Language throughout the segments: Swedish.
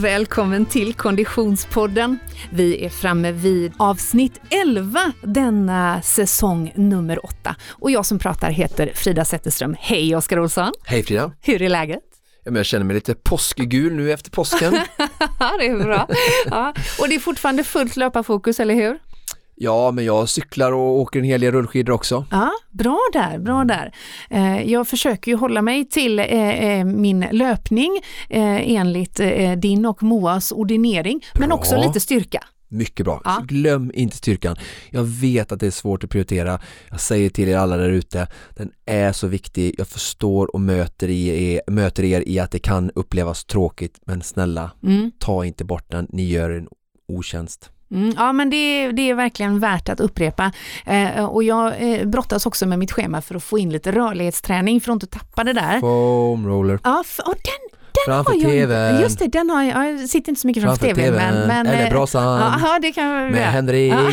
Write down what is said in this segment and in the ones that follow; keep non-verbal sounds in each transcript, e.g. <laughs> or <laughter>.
och välkommen till Konditionspodden. Vi är framme vid avsnitt 11 denna säsong nummer 8. Och jag som pratar heter Frida Zetterström. Hej Oskar Olsson! Hej Frida! Hur är läget? Jag känner mig lite påskgul nu efter påsken. <laughs> Det är bra. Ja. Och det är fortfarande fullt löparfokus, eller hur? Ja, men jag cyklar och åker en hel del rullskidor också. Ja, bra där, bra där. Eh, Jag försöker ju hålla mig till eh, eh, min löpning enligt din och Moas ordinering, men Bra. också lite styrka. Mycket bra. Ja. Glöm inte styrkan. Jag vet att det är svårt att prioritera. Jag säger till er alla där ute, den är så viktig. Jag förstår och möter, i er, möter er i att det kan upplevas tråkigt, men snälla, Mm. ta inte bort den. Ni gör en otjänst. Mm, ja men det, det är verkligen värt att upprepa. Eh, och jag eh, brottas också med mitt schema för att få in lite rörlighetsträning för att inte tappa det där. Foam roller. Ja, för, och den, den Framför har jag, TVn. Just det, den har jag, ja, jag sitter inte så mycket framför, Framför TVn. TVn. Men, men, Eller eh, brasan. Ja, ja, det kan Med. Henrik. <laughs>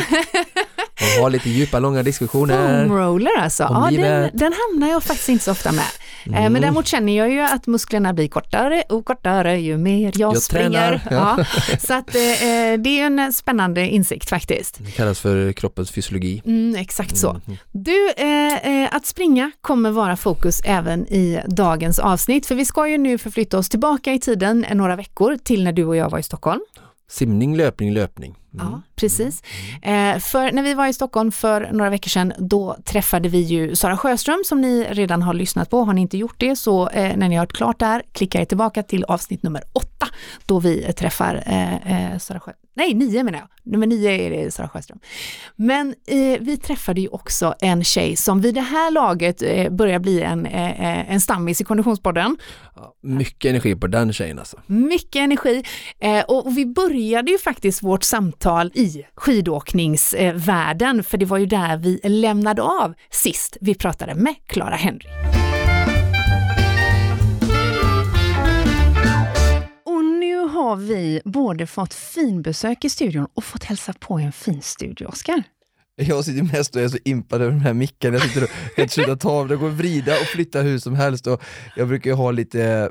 Och ha lite djupa, långa diskussioner. Foam roller alltså, ja, den, den hamnar jag faktiskt inte så ofta med. Eh, Mm. Men däremot känner jag ju att musklerna blir kortare och kortare ju mer jag, Jag springer. tränar, Ja. <laughs> Så att, eh, eh, det är en spännande insikt faktiskt. Det kallas för kroppens fysiologi. Mm, exakt så. Mhm. Du, eh, eh, att springa kommer vara fokus även i dagens avsnitt, för vi ska ju nu förflytta oss tillbaka i tiden några veckor till när du och jag var i Stockholm. Simning, löpning, löpning. Mm. Ja, precis. Eh, för när vi var i Stockholm för några veckor sedan, då träffade vi ju Sara Sjöström som ni redan har lyssnat på. Har ni inte gjort det så eh, när ni har hört klart där, klicka er tillbaka till avsnitt nummer åtta då vi träffar eh, eh, Sara Sjö... Nej, nio menar jag. Nummer nio är det Sara Sjöström. Men eh, vi träffade ju också en tjej som vid det här laget eh, börjar bli en, en stammis i Konditionspodden. Ja, mycket energi på den tjejen alltså. Mycket energi och och vi började ju faktiskt vårt samtal i skidåkningsvärlden för det var ju där vi lämnade av sist vi pratade med Clara Henry. Och nu har vi både fått finbesök i studion och fått hälsa på en fin studio, Oskar. Jag sitter mest och är så impad över den här micken, jag sitter och sluta ta av den, går vrida och flytta hur som helst och jag brukar ju ha lite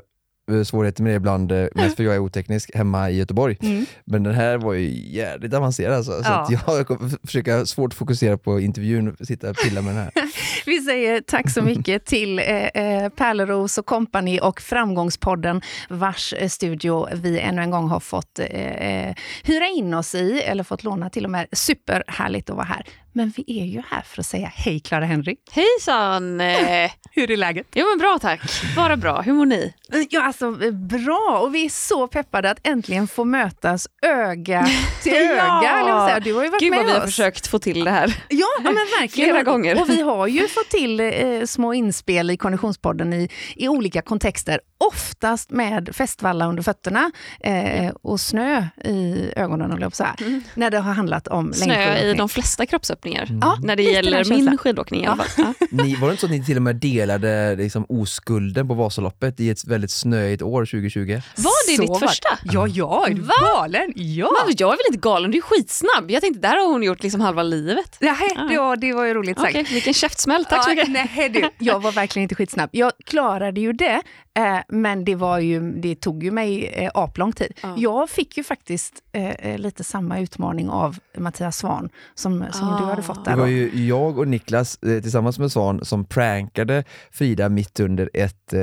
svårigheter med det ibland, eh, mest för jag är oteknisk, hemma i Göteborg. Men den här var ju jävligt avancerad alltså, så Ja. att jag kommer försöka svårt fokusera på intervjun, sitta och pilla med den här. <laughs> Vi säger tack så mycket till eh, eh, Pärleros och Company och Framgångspodden vars eh, studio vi ännu en gång har fått eh, eh, hyra in oss i, eller fått låna till och med. Superhärligt att vara här. Men vi är ju här för att säga hej Clara Henry. Hejsan! Eh, <laughs> Hur är läget? Jo men bra tack, bara bra. Hur mår ni? Ja, alltså eh, bra. Och vi är så peppade att äntligen få mötas öga <laughs> till Ja. öga. jag. Du har ju varit Gud med vad vi har oss. försökt få till det här. Ja, ja men <laughs> verkligen. Flera gånger. Och vi har ju fått till eh, små inspel i Konditionspodden i, i olika kontexter. Oftast med festvalla under fötterna eh, och snö i ögonen, eller så här, när det har handlat om Mm. Snö i längdskidåkning. de flesta kroppsuppningar. Ja, När det gäller min skidåkning fall. Ja. <laughs> Ni, var det inte så att ni till och med delade liksom, oskulden på Vasaloppet i ett väldigt snöigt år 2020? Var det Så ditt var första? Ja, ja, är du Va? galen? Ja. Men jag är väl inte galen, du är skitsnabb. Jag tänkte, där har hon gjort liksom halva livet. Nej, det, var, det var ju roligt sagt. Okej, vilken käftsmäll. Tack så Ja, mycket. Nej, du, jag var verkligen inte skitsnabb. Jag klarade ju det, eh, men det, var ju, det tog ju mig eh, aplång tid. Ja. Jag fick ju faktiskt eh, eh, lite samma utmaning av Mattias Svan som, som Ah. du hade fått Det där. var då. ju jag och Niklas eh, tillsammans med Svan som prankade Frida mitt under ett eh,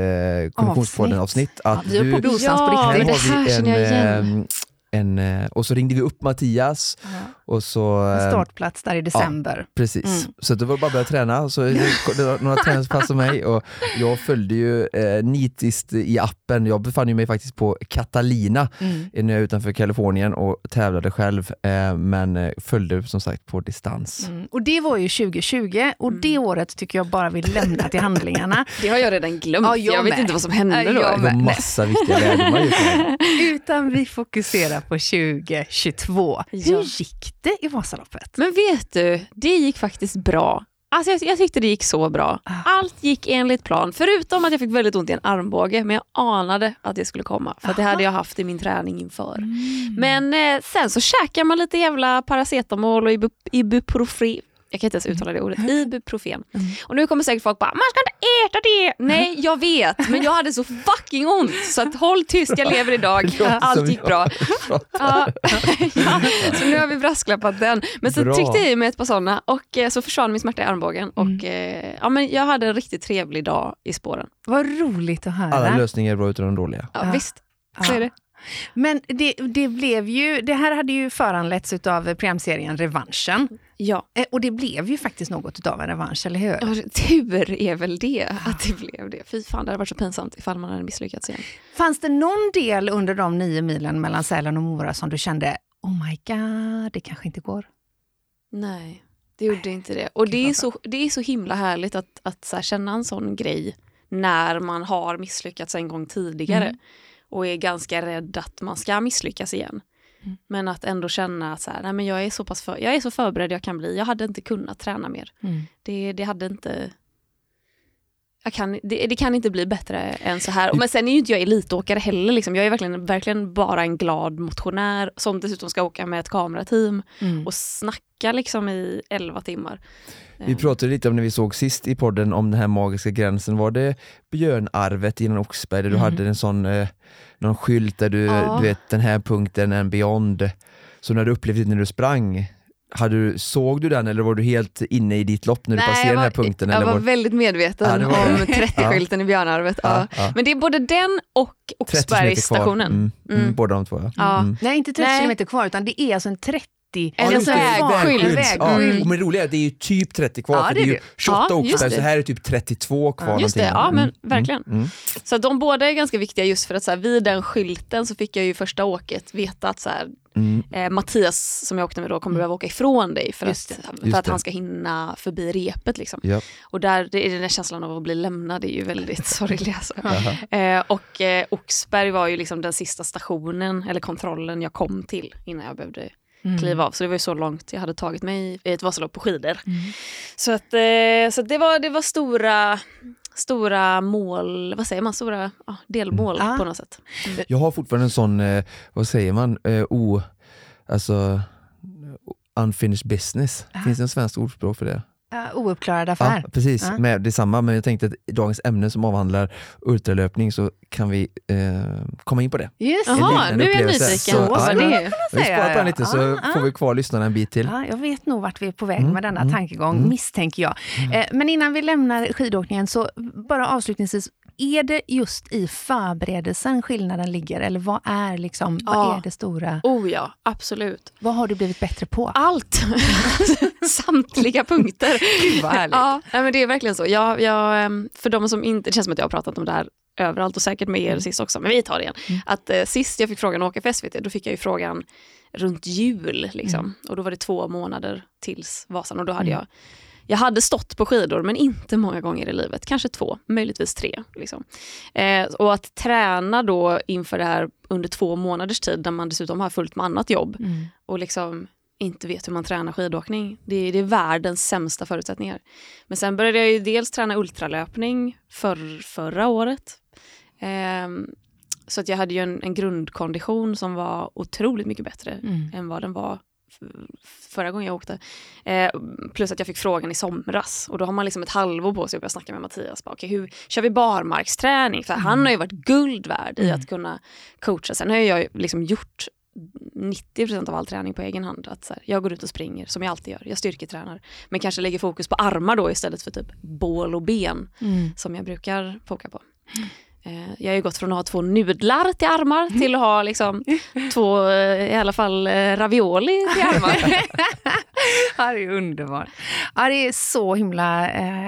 Konditionspodden-avsnitt. Ja, Att vi höll på att du, på Ja, det har här vi känner jag igen. en, en, eh, och så ringde vi upp Mattias Ja. och så... En eh, startplats där i december. Precis, Mm. så det var bara att börja träna. Så det det var några träningspass av mig och jag följde ju eh, nitiskt i appen. Jag befann ju mig faktiskt på Catalina Mm. när jag är utanför Kalifornien och tävlade själv eh, men eh, följde som sagt på distans. Mm. Och det var ju 2020 och det året tycker jag bara vi lämnar till handlingarna. <laughs> Det har jag redan glömt. Ja, jag jag vet inte vad som hände Ja, då. Det var massa viktiga lärdomar. <laughs> Utan vi fokuserar på 2022. Ja. Hur gick det i Vasaloppet? Men vet du, det gick faktiskt bra. Alltså jag, jag tyckte det gick så bra. Ah. Allt gick enligt plan, förutom att jag fick väldigt ont i en armbåge, men jag anade att det skulle komma, för det hade jag haft i min träning inför. Men eh, sen så käkar man lite jävla paracetamol och ibu, ibuprofen, jag kan inte ens uttala det ordet, <laughs> ibuprofen. Mm. Och nu kommer säkert folk bara, man ska inte äta det! Nej, <laughs> jag vet, men jag hade så fucking ont så att håll tyst, jag lever idag, <laughs> allt gick bra. Ja. så nu har vi brasklappat den. Men så Bra. tryckte jag i mig ett par sådana och eh, så försvann min smärta i armbågen. Och, Mm. eh, ja, men jag hade en riktigt trevlig dag i spåren. Vad roligt att höra. Alla lösningar är bra utan de dåliga. Ja, Ja. Visst, så är det. Men det, det blev ju, det här hade ju föranletts av programserien Revanschen. Ja. Eh, Och det blev ju faktiskt något av en revansch, eller hur? Ja, Tur är väl det, att det blev det. Fy fan, det hade varit så pinsamt ifall man hade misslyckats igen. Fanns det någon del under de nio milen mellan Sälen och Mora som du kände, oh my god, det kanske inte går? Nej, det gjorde inte det. Och det är, så, det är så himla härligt att, att så här, känna en sån grej när man har misslyckats en gång tidigare Mm. Och är ganska rädd att man ska misslyckas igen. Mm. Men att ändå känna att så här, nej, men jag, är så pass för, jag är så förberedd jag kan bli. Jag hade inte kunnat träna mer. Det, det hade inte... Kan, det, det kan inte bli bättre än så här. Men sen är ju inte jag elitåkare heller. Liksom. Jag är verkligen, verkligen bara en glad motionär som dessutom ska åka med ett kamerateam Mm. och snacka liksom i 11 timmar. Vi Eh, pratade lite om när vi såg sist i podden om den här magiska gränsen. Var det björnarvet innan Oxberg där du Mm. hade en sån eh, någon skylt där du, Ja. du vet den här punkten and beyond. Så när du upplevde det när du sprang, hade du, såg du den eller var du helt inne i ditt lopp när du Nej, passerade jag den här var, punkten? Jag eller var var, väldigt medveten Ja, var om det. 30-skylten i Björnarvet. Ja. ja, ja. Men det är både den och 30 meter kvar. Oxbergsstationen. Mm, mm. Mm. Båda de två ja. Ja. Mm. Nej, inte 30 Nej. kilometer kvar, utan det är alltså en 30 En det. vägskylt. En Vägskylt. Ja. vägskylt. Men det roliga är att det är ju typ 30 kvar, Ja, det det är ju det. 28 Ja, det. så här är typ 32 kvar. Just det, ja men Mm, verkligen. Mm, mm. Så att de båda är ganska viktiga just för att så här, vid den skylten så fick jag ju första åket veta att så här, Mm. eh, Mattias som jag åkte med då kommer behöva åka ifrån dig för Just att, för Just att det. han ska hinna förbi repet. Liksom. Ja. Och där, det är den där känslan av att bli lämnad är ju väldigt <laughs> sorglig. Alltså. Eh, och eh, Oxberg var ju liksom den sista stationen eller kontrollen jag kom till innan jag behövde Mm. kliva av. Så det var ju så långt jag hade tagit mig i ett Vasalopp på skidor. Mm. Så, att, eh, så att det, var, det var stora, stora mål, vad säger man, stora ja, delmål Mm. på något sätt. Jag har fortfarande en sån, eh, vad säger man, eh, o, alltså unfinished business. Ah. Finns det en svensk ordspråk för det? Ja, ouppklarad affär. Ja, precis. Ja. Med detsamma, men jag tänkte att i dagens ämne som avhandlar ultralöpning så kan vi eh, komma in på det. Just Jaha, nu är jag nyfiken. Så, vad ja, det ja. är. Vi sparar på den ja. lite så Ja, får vi kvar lyssnarna en bit till. Ja, jag vet nog vart vi är på väg Mm, med denna mm, tankegång, mm. misstänker jag. Eh, men innan vi lämnar skidåkningen, så bara avslutningsvis, är det just i förberedelsen skillnaden ligger? Eller vad är, liksom, vad Ja. är det stora? Oh ja, absolut. Vad har du blivit bättre på? Allt! <laughs> Samtliga punkter. Gud, vad härligt. Ja, nej, men det är verkligen så. Jag, jag, ehm, för de som inte, det känns som att jag har pratat om det här överallt och säkert med er sist också, men vi tar det igen. Mm. Att eh, sist jag fick frågan att åka för SVT, då fick jag ju frågan runt jul. Liksom. Och då var det två månader tills Vasan och då hade Mm. jag jag hade stått på skidor men inte många gånger i livet, kanske två, möjligtvis tre. Liksom. Eh, och att träna då inför det här under två månaders tid, där man dessutom har fullt med annat jobb, Mm. och liksom inte vet hur man tränar skidåkning. Det är, det är världens sämsta förutsättningar. Men sen började jag ju dels träna ultralöpning för, förra året. Ehm, så att jag hade ju en, en grundkondition som var otroligt mycket bättre Mm. än vad den var förra gången jag åkte. Eh, plus att jag fick frågan i somras och då har man liksom ett halvår på sig att börja snacka med Mattias. Bara, okay, hur kör vi barmarksträning? För han har ju varit guld värd i Mm. att kunna coacha. Sen har jag liksom gjort 90% av all träning på egen hand. Att så här, jag går ut och springer som jag alltid gör. Jag styrketränar. Men kanske lägger fokus på armar då istället för typ bål och ben Mm. som jag brukar foka på. Eh, Jag har ju gått från att ha två nudlar till armar till att ha liksom <laughs> två, eh, i alla fall eh, ravioli till armar. <laughs> Ja, det är underbart. Ja, det är så himla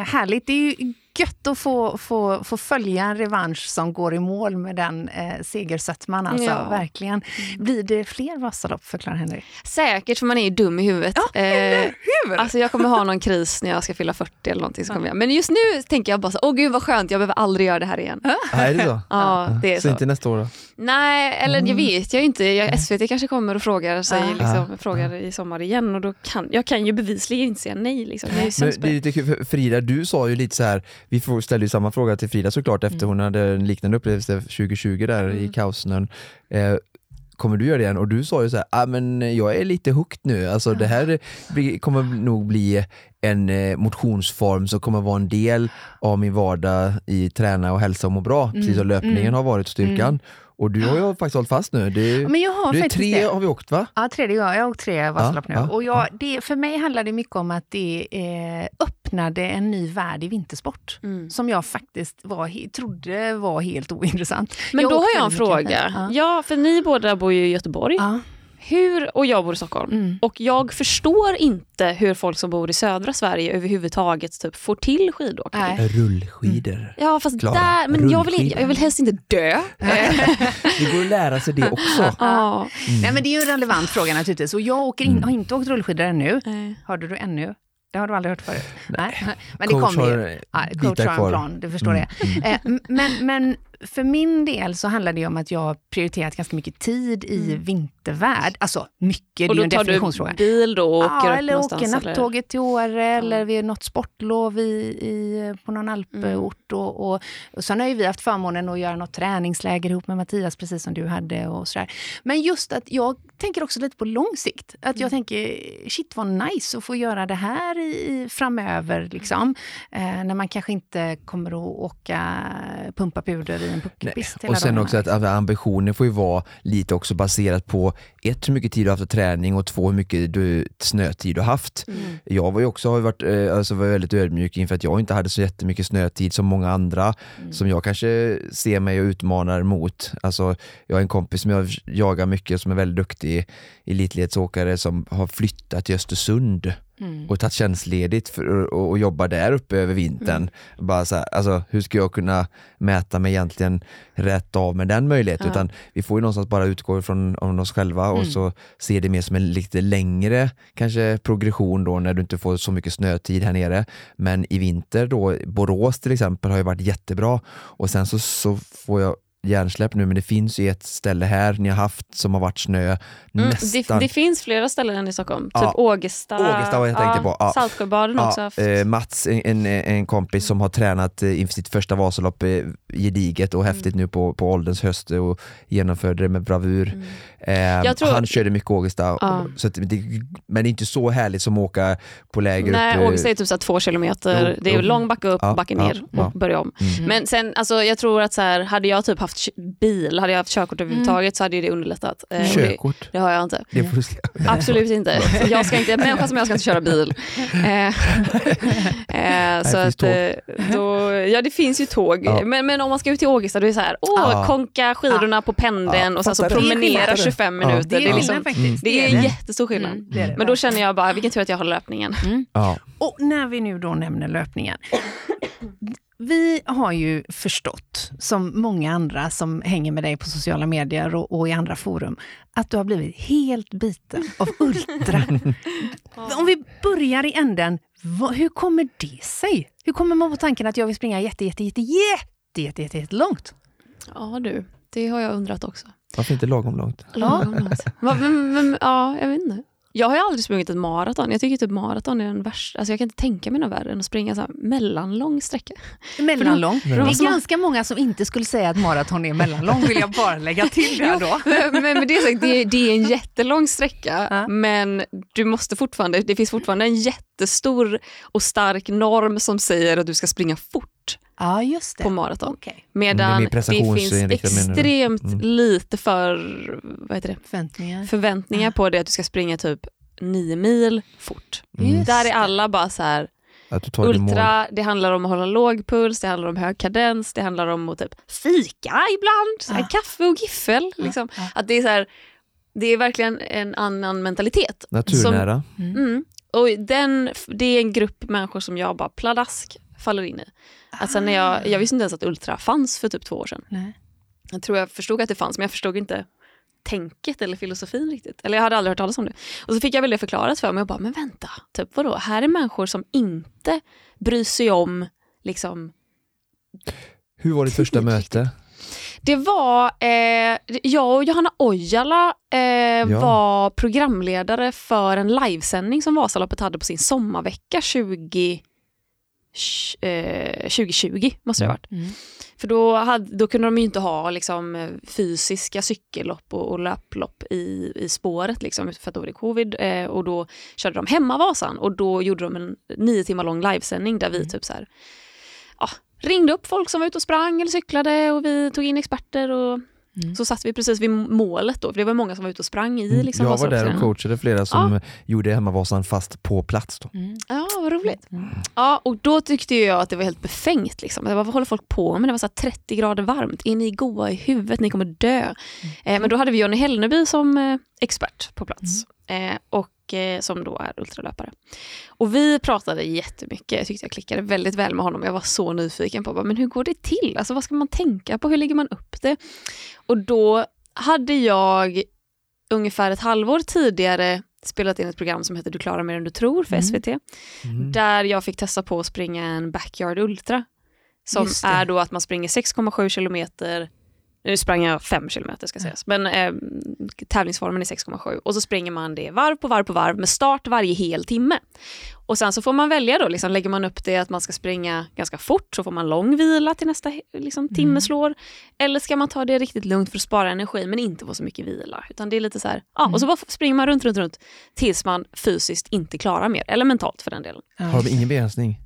härligt. Det är ju gött att få, få, få följa en revansch som går i mål med den eh, segersötman. Alltså, Ja. Verkligen. Blir det fler Vasalopp för Clara-Henry? Säkert, för man är ju dum i huvudet. Ja, Eh, hur? Alltså jag kommer ha någon kris när jag ska fylla 40 eller någonting. Så kommer jag. Men just nu tänker jag bara så, åh gud vad skönt, jag behöver aldrig göra det här igen. Ja, är det så? Ja, det är så, så. inte nästa år då? Nej, eller jag vet jag inte. Jag, SVT kanske kommer och frågar, sig, Ja. liksom, Ja. frågar i sommar igen och då kan jag kan ju bevisligen inte säga nej. Liksom. Jag är ju Men det är det. lite kul, för Frida du sa ju lite så här, vi ställde ju samma fråga till Frida såklart efter hon hade en liknande upplevelse 2020 där i Mm. kaosnön. Eh, kommer du göra det igen? Och du sa ju så här, ah, men jag är lite hooked nu, alltså det här blir, kommer nog bli en eh, motionsform som kommer vara en del av min vardag i träna och hälsa och må bra, precis som löpningen har varit styrkan. Och du har ju faktiskt hållit fast nu. Det, Men jag har du är faktiskt tre det. har vi åkt va? Ja, tredje gången. Jag har åkt tre Vasalopp nu. ja. Och jag, det, för mig handlar det mycket om att det eh, öppnade en ny värld i vintersport. Mm. Som jag faktiskt var, trodde var helt ointressant. Men då har jag en fråga. Ja. för ni båda bor ju i Göteborg. Hur, och jag bor i Stockholm. Mm. Och jag förstår inte hur folk som bor i södra Sverige överhuvudtaget typ, får till skidåkning. Nej. Rullskidor. Ja fast Klara, där, men jag vill, jag vill helst inte dö. <laughs> Det går att lära sig det också. Ja. Nej, men det är ju en relevant fråga naturligtvis. Och jag åker in, har inte åkt rullskidor ännu. Nej. Hörde du ännu? Det har du aldrig hört förut? Nej. Men det Coach kommer ju. Ja, coach har en plan, du förstår Mm, det. Eh, m- men, men för min del så handlar det om att jag har prioriterat ganska mycket tid i vintervärld. Alltså mycket, det är Och ju då en tar definitionsfråga. du bil då och åker ja, eller åker eller? nattåget till Åre eller vid något sportlov i, i, på någon alport. Och, och, och sen har ju vi haft förmånen att göra något träningsläger ihop med Mattias, precis som du hade. och sådär. Men just att jag tänker också lite på lång sikt. Att jag tänker, shit vad nice att få göra det här i, framöver. Liksom. Eh, när man kanske inte kommer att åka pumpa puder i en puckelpist hela Och sen dagarna, också att ambitionen får ju vara lite också baserat på ett, hur mycket tid du har haft för träning och två, hur mycket du, snötid du har haft. Jag var ju också har varit, eh, alltså var väldigt ödmjuk inför att jag inte hade så jättemycket snötid som många andra som jag kanske ser mig och utmanar mot. Alltså, jag har en kompis som jag jagar mycket som är väldigt duktig elitledsåkare som har flyttat till Östersund och tagit tjänstledigt för och, och jobba där uppe över vintern. Bara så här, alltså, hur ska jag kunna mäta mig egentligen rätt av med den möjligheten? Ja. Utan vi får ju någonstans bara utgå från om oss själva och så se det mer som en lite längre kanske progression då när du inte får så mycket snötid här nere. Men i vinter då, Borås till exempel har ju varit jättebra och sen så, så får jag hjärnsläpp nu men det finns ju ett ställe här ni har haft som har varit snö Mm, det, nästan det finns flera ställen i Stockholm. Ja. Typ Ågesta. Ågesta var jag tänkte på, ja. Saltsjöbaden har också haft. eh, Mats, en, en, kompis som har tränat eh, inför sitt första Vasalopp eh, gediget och häftigt Mm. nu på, på ålderns höst och genomförde det med bravur. Eh, Jag tror- Han körde mycket Ågesta, Ja. så det, men det är inte så härligt som att åka på läger Nej, upp. eh, Ågesta är typ så två kilometer. Jo, det är jo. lång backe upp, Ja, backe ja, ner ja. och börja om. Mm. Men sen, alltså, jag tror att så här, hade jag typ haft bil, hade jag haft körkort överhuvudtaget så hade ju det underlättat. Eh, och det, Körkort, det har jag inte. det får du se. <laughs> Absolut inte. Jag ska inte. En människa som jag ska inte köra bil. <laughs> Eh, eh, så att, eh, då, ja, det finns ju tåg. Ja. Men, men om man ska ut till Ågesta, då är det så här, åh, Ja. konka skidorna på pendeln Ja, och sen så promenera Det är 25 Ja. minuter. Det är Det är, liksom, skillnad faktiskt. det är en jättestor skillnad. Mm, det Men då känner jag bara, vilken tur att jag har löpningen. Ja. Och när vi nu då nämner löpningen. Vi har ju förstått, som många andra som hänger med dig på sociala medier och, och i andra forum, att du har blivit helt biten av ultra. <laughs> Om vi börjar i änden, vad, hur kommer det sig? Hur kommer man på tanken att jag vill springa jätte, jätte, jätte, jätte, jätte, jätte, jätte långt? Ja du, det har jag undrat också. Varför inte lagom långt? Lagom långt. Va, men, men, ja, jag vet inte. Jag har ju aldrig sprungit ett maraton. Jag tycker typ maraton är den värsta. Alltså jag kan inte tänka mig något värre än att springa så här mellanlång sträcka. Mellanlång. Det är ganska många som inte skulle säga att maraton är mellanlång, vill jag bara lägga till <laughs> där då. men med det sagt, det, är- det en jättelång sträcka, men du måste fortfarande, det finns fortfarande en jättestor och stark norm som säger att du ska springa fort Ja, just det. på maraton. Okej. Medan Det det finns extremt Mm. lite för, vad heter det, Förväntningar. förväntningar på det att du ska springa typ nio mil fort. Mm. Där är alla bara så här, Att du tar det mål. ultra, det handlar om att hålla låg puls, det handlar om hög kadens, det handlar om att typ fika ibland, så här, Ah. kaffe och giffel. Liksom. Ah. Att det är så här, det är verkligen en annan mentalitet. Naturnära. Mm. Och den, det är en grupp människor som jag bara pladask faller in i. Alltså när jag, jag visste inte ens att ultra fanns för typ två år sedan. Nej. Jag tror jag förstod att det fanns men jag förstod inte tänket eller filosofin riktigt. Eller jag hade aldrig hört talas om det. Och så fick jag väl det förklarat för mig och bara, men vänta, typ vadå? Här är människor som inte bryr sig om liksom Hur var ditt första möte? Det var, eh, jag och Johanna Ojala eh, var programledare för en livesändning som Vasaloppet hade på sin sommarvecka 2020. eh, 2020 måste det ha varit. Mm. För då, hade, då kunde de ju inte ha liksom, fysiska cykellopp och, och löplopp i, i spåret liksom, för att då var det covid. Eh, och då körde de hemmavasan och då gjorde de en nio timmar lång livesändning där vi typ så här, ja, ringde upp folk som var ute och sprang eller cyklade och vi tog in experter och Mm. så satt vi precis vid målet då, för det var många som var ute och sprang i. Liksom, Mm. jag var där och coachade flera som gjorde hemmavasan fast på plats. Då. Mm. Ja, vad roligt. Mm. Ja, och då tyckte jag att det var helt befängt. Liksom. Jag bara, vad håller folk på med? Det var så här 30 grader varmt. Är ni goa i huvudet? Ni kommer dö. Eh, men då hade vi Johnny Hellneby som eh, expert på plats. Eh, och eh, som då är ultralöpare. Och vi pratade jättemycket. Jag tyckte jag klickade väldigt väl med honom. Jag var så nyfiken på men hur går det till? Alltså, vad ska man tänka på? Hur lägger man upp det? Och då hade jag ungefär ett halvår tidigare spelat in ett program som heter Du klarar mer än du tror för Mm. SVT. Där jag fick testa på att springa en backyard ultra. Som är då att man springer 6,7 kilometer nu sprang jag 5 kilometer ska sägas, men eh, tävlingsformen är 6,7 och så springer man det varv på varv på varv med start varje hel timme. Och sen så får man välja då, liksom, lägger man upp det att man ska springa ganska fort så får man lång vila till nästa liksom, timme Mm. slår. Eller ska man ta det riktigt lugnt för att spara energi men inte få så mycket vila. Utan det är lite så här, ja, och så bara springer man runt, runt, runt tills man fysiskt inte klarar mer, eller mentalt för den delen. Har de ingen begränsning?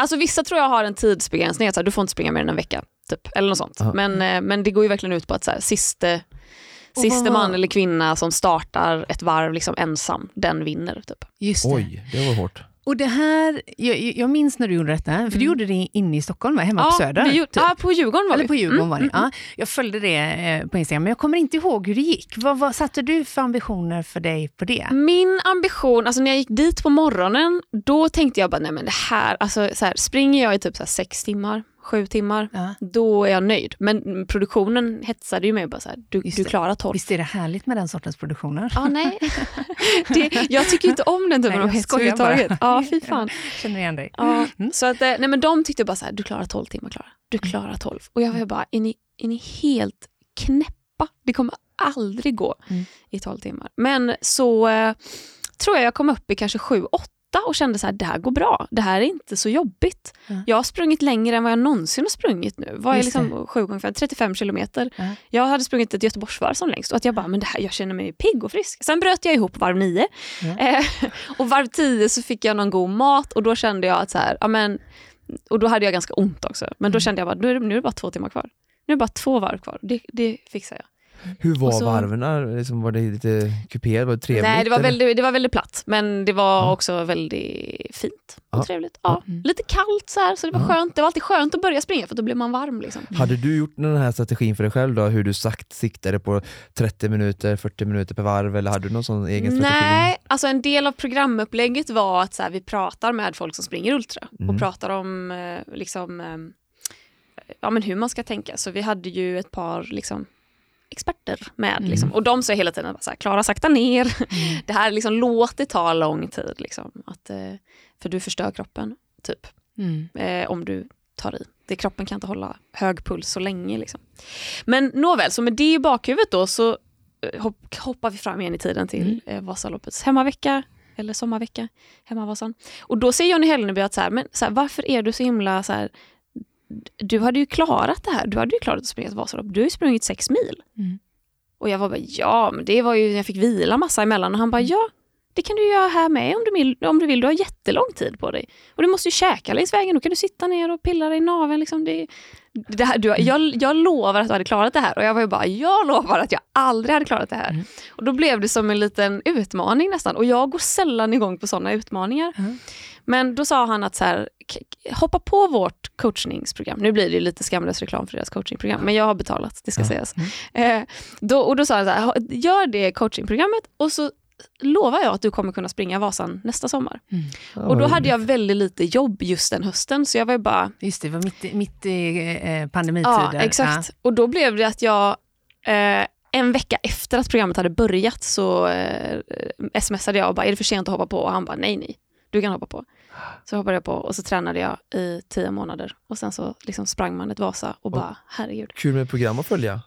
Alltså vissa tror jag har en tidsbegränsning, så här, du får inte springa mer än en vecka. Typ, eller något sånt. Men, eh, men det går ju verkligen ut på att så här, siste, siste man eller kvinna som startar ett varv liksom ensam, den vinner. Typ. Just det. Oj, det var hårt. Och det här, jag, jag minns när du gjorde detta, för du Mm. gjorde det inne i Stockholm, va? hemma på Söder. vi gjorde, typ. ja, på Djurgården var Eller vi. på Djurgården Mm, var det. mm, Ja, jag följde det eh, på Instagram, men jag kommer inte ihåg hur det gick. Vad, vad satte du för ambitioner för dig på det? Min ambition, alltså när jag gick dit på morgonen, då tänkte jag bara, nej men det här, alltså så här, springer jag i typ så sex timmar, sju timmar, Ja. då är jag nöjd. Men produktionen hetsade ju mig bara så här, du, Just du klarar tolv. Visst är det härligt med den sortens produktioner? Ja, nej. <laughs> det, jag tycker inte om den typen av hets överhuvudtaget. Ja, fy fan. Känner igen dig. Ja, Mm. så att, eh, nej, men de tyckte bara så här, du klarar 12 timmar Klara. Du klarar 12. Och jag var bara, är ni, är ni helt knäppa? Det kommer aldrig gå Mm. i 12 timmar. Men så eh, tror jag jag kom upp i kanske 7-8 och kände så här, det här går bra. Det här är inte så jobbigt. Ja. Jag har sprungit längre än vad jag någonsin har sprungit nu. Vad är liksom 7 gånger 5, 35 kilometer. Ja. Jag hade sprungit ett Göteborgsvarv som längst och att jag bara, men det här, jag känner mig pigg och frisk. Sen bröt jag ihop varv 9 Ja. <laughs> eh, och varv 10 så fick jag någon god mat och då kände jag att så här, ja men, och då hade jag ganska ont också. Men då Mm. kände jag bara, nu är det, nu är det bara två timmar kvar. Nu är det bara två varv kvar. Det, det fixar jag. Hur var så- varven? Liksom, var det lite kuperat? Var det trevligt? Nej, det var, eller? väldigt, det var väldigt platt, men det var Ja. också väldigt fint och Ja. trevligt. Ja, Mm. Lite kallt så här, så det var Ja. skönt. Det var alltid skönt att börja springa för då blir man varm. Liksom. Hade du gjort den här strategin för dig själv då? Hur du sagt siktade på 30 minuter, 40 minuter per varv eller hade du någon sån egen strategi? Nej, alltså en del av programupplägget var att så här, vi pratar med folk som springer ultra Mm. och pratar om eh, liksom, eh, ja, men hur man ska tänka. Så vi hade ju ett par liksom, experter med. Mm. Liksom. Och de sa hela tiden, så här, Klara sakta ner. <laughs> Det här liksom, låt det ta lång tid. Liksom. Att, eh, för du förstör kroppen, typ. Mm. eh, om du tar i. Det, kroppen kan inte hålla hög puls så länge. Liksom. Men nåväl, så med det i bakhuvudet då så eh, hopp, hoppar vi fram igen i tiden till Mm. eh, Vasaloppets hemmavecka eller sommarvecka, hemmavasan. Och då säger Johnny Hellneby att så här, men så här, varför är du så himla så här, du hade ju klarat det här, du hade ju klarat att springa ett Vasalopp, du har ju sprungit sex mil. Mm. Och jag var bara, ja men det var ju, jag fick vila massa emellan och han bara, ja det kan du göra här med om du vill, om du, vill. du har jättelång tid på dig. Och du måste ju käka längs vägen, då kan du sitta ner och pilla dig i naveln. Liksom. Det, det här, du, jag, jag lovar att du hade klarat det här. Och jag var ju bara, jag lovar att jag aldrig hade klarat det här. Mm. Och då blev det som en liten utmaning nästan. Och jag går sällan igång på sådana utmaningar. Mm. Men då sa han att så här, hoppa på vårt coachningsprogram. Nu blir det lite skamlös reklam för deras coachingprogram, men jag har betalat, det ska Ja. sägas. Eh, då, och då sa han så här, "Ha- gör det coachingprogrammet och så lovar jag att du kommer kunna springa Vasan nästa sommar. Ja, och då hade jag väldigt lite jobb just den hösten, så jag var bara, Just det, det var mitt, i- mitt i eh, pandemitider. ja exakt. Och då blev det att jag eh, en vecka efter att programmet hade börjat så eh, smsade jag och bara, är det för sent att hoppa på? Och han bara, nej nej, du kan hoppa på. Så hoppade jag på och så tränade jag i tio månader och sen så liksom sprang man ett Vasa och bara, herregud. Kul med ett program att följa.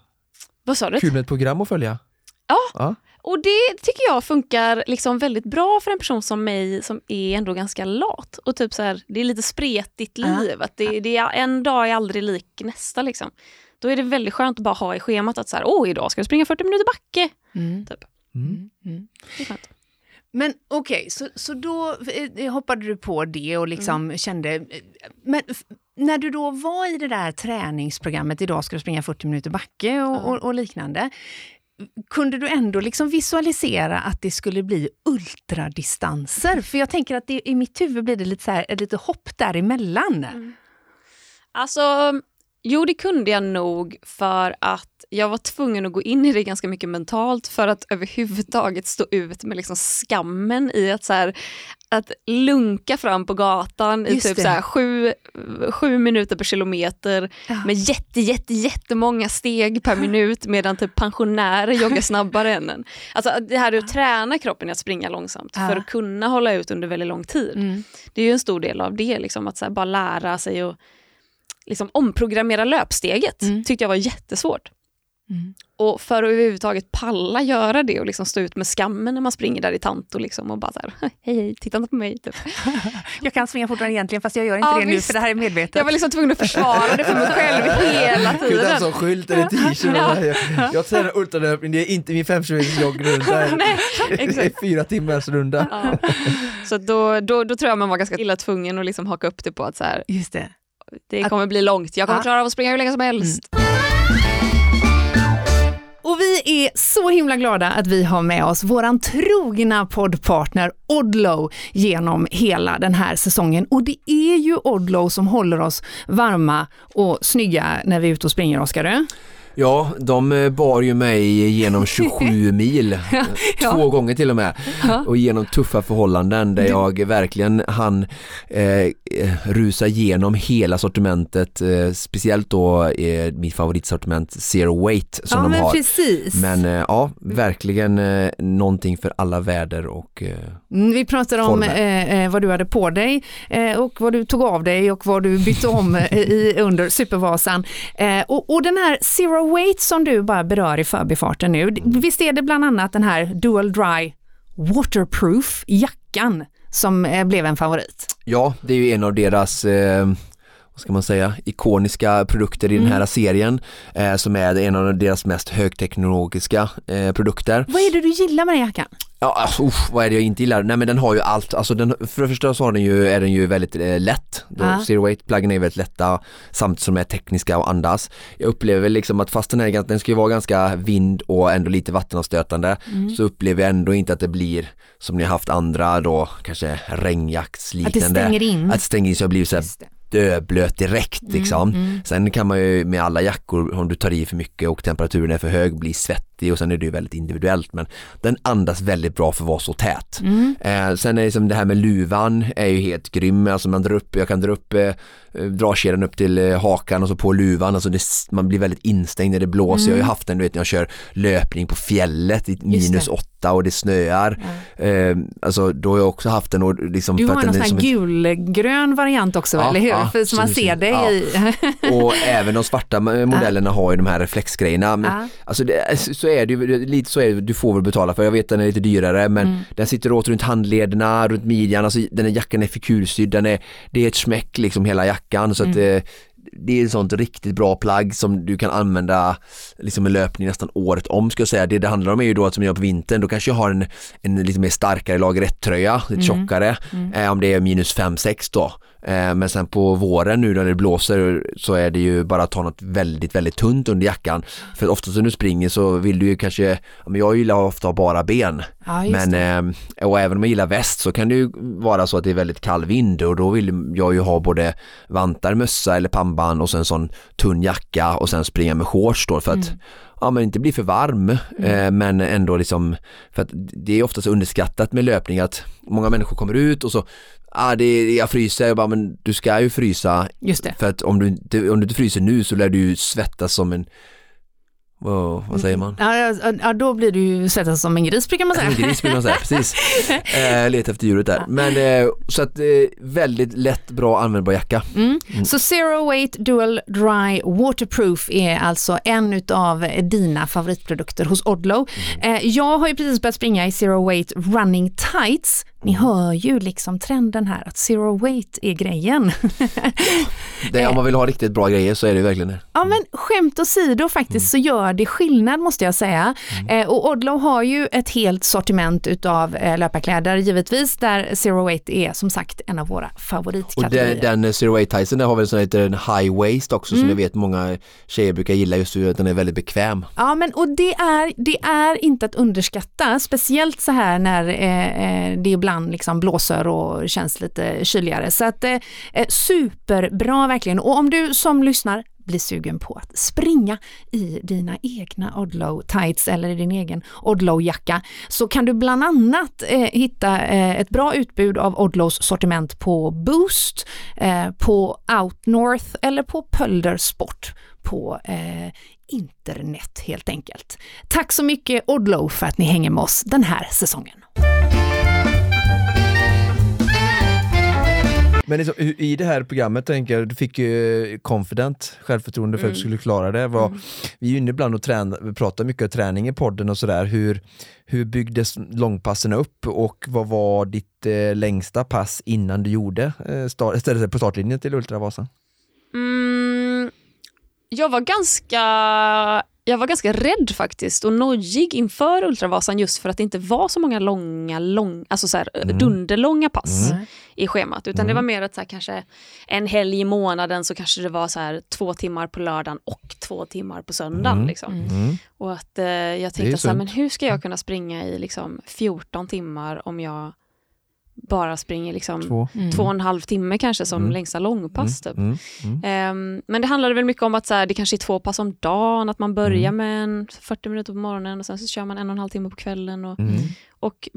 Vad sa du? Kul med ett program att följa. Ja. ja. Och det tycker jag funkar liksom väldigt bra för en person som mig som är ändå ganska lat. Och typ så här, det är lite spretigt Ja. liv. Att det, det är, en dag är aldrig lik nästa. Liksom. Då är det väldigt skönt att bara ha i schemat att så här, åh idag ska jag springa 40 minuter backe. Mm. Typ. Mm. Det är skönt. Men okej, så, så då eh, hoppade du på det och liksom kände... eh, Men när du då var i det där träningsprogrammet, idag ska du springa 40 minuter backe och, Ja. och, och liknande. Kunde du ändå liksom visualisera att det skulle bli ultradistanser? För jag tänker att det, i mitt huvud blir det lite, så här, ett litet hopp däremellan. Alltså, jo det kunde jag nog för att jag var tvungen att gå in i det ganska mycket mentalt för att överhuvudtaget stå ut med liksom skammen i att, så här, att lunka fram på gatan i Just typ det. så här, sju, sju minuter per kilometer Ja. med jätte, jätte, jättemånga steg per minut medan typ pensionärer joggar <laughs> snabbare än en. Alltså det här är att träna kroppen i att springa långsamt Ja. för att kunna hålla ut under väldigt lång tid. Mm. Det är ju en stor del av det, liksom, att så här, bara lära sig att liksom, omprogrammera löpsteget. Mm. tyckte jag var jättesvårt. Mm. Och för att överhuvudtaget palla göra det och liksom stå ut med skammen när man springer där i tant och, liksom, och bara så här, <laughs> hej hej, titta inte på mig. Typ. <laughs> Jag kan springa fortare egentligen fast jag gör inte Ja, det nu visst. för det här är medvetet. Jag var liksom tvungen att försvara det för mig själv hela tiden. en sån skylt eller t-shirt. Ja. Jag, jag tränar ultralöpning, det är inte min 5 km joggrunda. Nej, Det är <laughs> fyra timmars runda. Ja. Så då, då, då tror jag man var ganska illa tvungen att liksom haka upp det på att så här, Just det. det kommer bli långt, jag kommer Ja. klara av att springa hur länge som helst. Och vi är så himla glada att vi har med oss våran trogna poddpartner Odlo genom hela den här säsongen. Och det är ju Odlo som håller oss varma och snygga när vi är ute och springer, Oskar. Ja, de eh, bar ju mig genom <laughs> 27 mil, eh, Ja. två gånger till och med, Ja. och genom tuffa förhållanden där jag verkligen hann eh, eh, rusa igenom hela sortimentet, eh, speciellt då eh, mitt favoritsortiment Zero Weight som ja, de men har. precis. Men eh, ja, verkligen eh, någonting för alla väder och eh, Mm, Vi pratar om vad du hade på dig och vad du tog av dig och vad du bytte om i, under Supervasan. Och, och den här Zero Kuwait som du bara berör i förbifarten nu, visst är det bland annat den här Dual Dry Waterproof jackan som eh, blev en favorit? Ja, det är ju en av deras eh, vad ska man säga, ikoniska produkter i den här serien eh, som är en av deras mest högteknologiska eh, produkter. Vad är det du gillar med den jackan? Ja, alltså, usch, vad är det jag inte gillar? Nej men den har ju allt, alltså den, för det första så har den ju, är den ju väldigt eh, lätt. Då, Ja. Zero weight pluggen är väldigt lätta samtidigt som de är tekniska och andas. Jag upplever liksom att fast den, är, den ska ju vara ganska vind och ändå lite vattenavstötande så upplever jag ändå inte att det blir som ni har haft andra då, kanske Att det regnjaktsliknande. stänger in? Att det stänger in så jag blir så här. Döblöt direkt Mm, liksom. Sen kan man ju med alla jackor, om du tar i för mycket och temperaturen är för hög, bli svettig och sen är det ju väldigt individuellt men den andas väldigt bra för att vara så tät. Mm. Eh, sen är det som det här med luvan är ju helt grym, alltså man drar upp, jag kan dra upp eh, dragkedjan upp till eh, hakan och så på luvan, alltså det, man blir väldigt instängd när det blåser. Jag har ju haft den du vet när jag kör löpning på fjället i minus Mm. det. åtta och det snöar. Eh, alltså då har jag också haft den och liksom Du för har att någon sån här gulgrön variant också, Ja, eller hur? ja, För, som man så- ser dig ja. i. Och även de svarta <laughs> modellerna har ju de här reflexgrejerna. Men. Alltså det, så är det ju, lite så är det, du får väl betala för, jag vet den är lite dyrare men Mm. den sitter åt runt handlederna, runt midjan, alltså den här jackan är fikursydd, den är, det är ett smäck liksom hela jackan så att Mm. eh, det är ett sånt riktigt bra plagg som du kan använda liksom i löpning nästan året om ska jag säga. Det det handlar om är ju då att som jag gör på vintern, då kanske jag har en, en lite mer starkare lager 1-tröja, lite tjockare, eh, om det är minus 5-6 då. Eh, men sen på våren nu när det blåser så är det ju bara att ta något väldigt, väldigt tunt under jackan. För oftast när du springer så vill du ju kanske, jag gillar ofta att ha bara ben. Ja, Men, eh, och även om jag gillar väst så kan det ju vara så att det är väldigt kall vind och då vill jag ju ha både vantar, mössa eller pannband och sen sån tunn jacka och sen springa med shorts då för att ja men inte bli för varm eh, men ändå liksom för att det är oftast underskattat med löpning att många människor kommer ut och så ah, det jag fryser, jag bara men du ska ju frysa Just det. för att om du, inte, om du inte fryser nu så lär du ju svettas som en vad, vad säger man? Ja, då blir du ju svettas som en gris brukar man säga. En gris vill man säga, precis. <laughs> Eh, leta efter djuret där. Men eh, så att eh, väldigt lätt, bra användbar jacka. Mm. Så Zero Weight Dual Dry Waterproof är alltså en utav dina favoritprodukter hos Odlo. Mm. Eh, jag har ju precis börjat springa i Zero Weight Running Tights. Ni Mm. hör ju liksom trenden här att Zero Weight är grejen. <laughs> Det, om man vill ha riktigt bra grejer så är det verkligen det. Ja men skämt åsido faktiskt Mm. så gör det skillnad måste jag säga. Eh, och Odlo har ju ett helt sortiment utav eh, löparkläder givetvis där Zero Weight är som sagt en av våra Och favoritkategorier. den, den Zero Weight Tyson har väl sån heter en high waist också Mm. som jag vet många tjejer brukar gilla just för att den är väldigt bekväm. Ja men och det är, det är inte att underskatta, speciellt så här när eh, eh, det ibland liksom blåser och känns lite kyligare. Så att eh, eh, superbra verkligen. Och om du som lyssnar blir sugen på att springa i dina egna Odlow tights eller i din egen Odlow-jacka så kan du bland annat eh, hitta eh, ett bra utbud av Odlows sortiment på Boost, eh, på Outnorth eller på Pölder Sport på eh, internet helt enkelt. Tack så mycket Odlow för att ni hänger med oss den här säsongen. Men liksom, i det här programmet tänker jag, du fick ju confident, självförtroende för att du skulle klara det. Vad, Vi är ju inne ibland och träna, vi pratar mycket om träning i podden och sådär. Hur, hur byggdes långpassen upp och vad var ditt eh, längsta pass innan du gjorde eh, start, ställde dig på startlinjen till Ultravasan? Mm, jag var ganska jag var ganska rädd faktiskt och nojig inför Ultravasan just för att det inte var så många långa, lång, alltså så här, dunderlånga pass i schemat. Utan det var mer att så här, kanske en helg i månaden så kanske det var så här, två timmar på lördagen och två timmar på söndagen. Liksom. Mm. Och att eh, jag tänkte så här, men hur ska jag kunna springa i liksom 14 timmar om jag bara springer liksom Två. två och en halv timme kanske som Mm. längsta långpass. Typ. Mm. Mm. Ehm, men det handlade väl mycket om att så här, det kanske är två pass om dagen, att man börjar Mm. med en 40 minuter på morgonen och sen så kör man en och en halv timme på kvällen. Och, Mm. och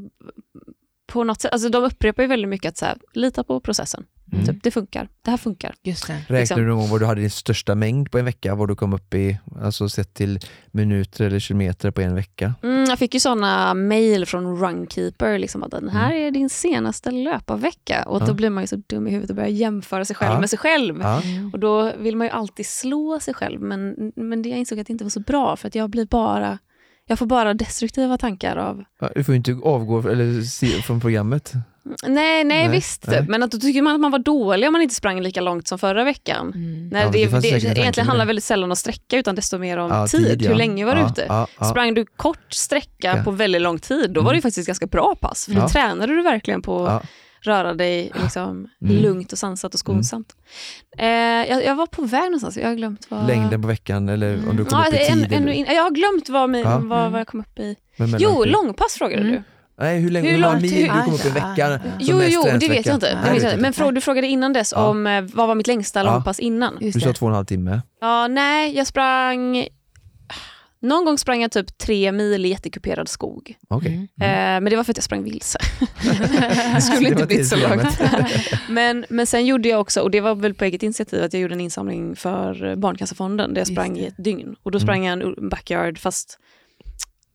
på något sätt, alltså de upprepar ju väldigt mycket att så här, lita på processen. Mm. Typ, det funkar, det här funkar. Just det. Räknar liksom. du någon gång vad du hade din största mängd på en vecka? Vad du kom upp i, alltså sett till minuter eller kilometer på en vecka? Mm, jag fick ju sådana mail från Runkeeper, liksom, att den här Mm. är din senaste löparvecka. Och Ja. då blir man ju så dum i huvudet och börjar jämföra sig själv Ja. med sig själv. Ja. Och då vill man ju alltid slå sig själv, men, men det jag insåg att det inte var så bra, för att jag blir bara jag får bara destruktiva tankar av... Ja, Du får ju inte avgå eller se, från programmet. Nej, nej, Nej, visst. nej. Men att då tycker man att man var dålig om man inte sprang lika långt som förra veckan. Mm. När Ja, det, det det, egentligen handlar det. väldigt sällan om sträcka utan desto mer om Ja, tid. ja. Hur länge var du ja, ute? Sprang du kort sträcka Ja. på väldigt lång tid, då var det ju Mm. faktiskt ganska bra pass. För Ja. då tränade du verkligen på. Röra dig liksom, Mm. lugnt och sansat och skonsamt. Eh, jag, jag var på väg någonstans, jag har glömt vad... Längden på veckan eller om du kom Ja, upp i tid? en, eller- in, jag har glömt vad, min, Ja. vad, vad jag kom upp i. Jo, långpass frågade Mm. du. Nej, hur länge, Hur långt- mil hur- du kom upp i Ah, veckan? som Jo, jo, det vet jag inte. Nej, vet vet jag. inte. Men frå, du frågade innan dess Ja. om eh, vad var mitt längsta Ja. långpass innan. Just Du sa två och en halv timme. Ja, nej, jag sprang... Någon gång sprang jag typ tre mil i jättekuperad skog. Okej. Mm. Eh, men det var för att jag sprang vilse. <laughs> det skulle inte blivit så långt. men, men sen gjorde jag också, och det var väl på eget initiativ, att jag gjorde en insamling för Barncancerfonden där jag sprang i ett dygn. Och då Mm. sprang jag en backyard fast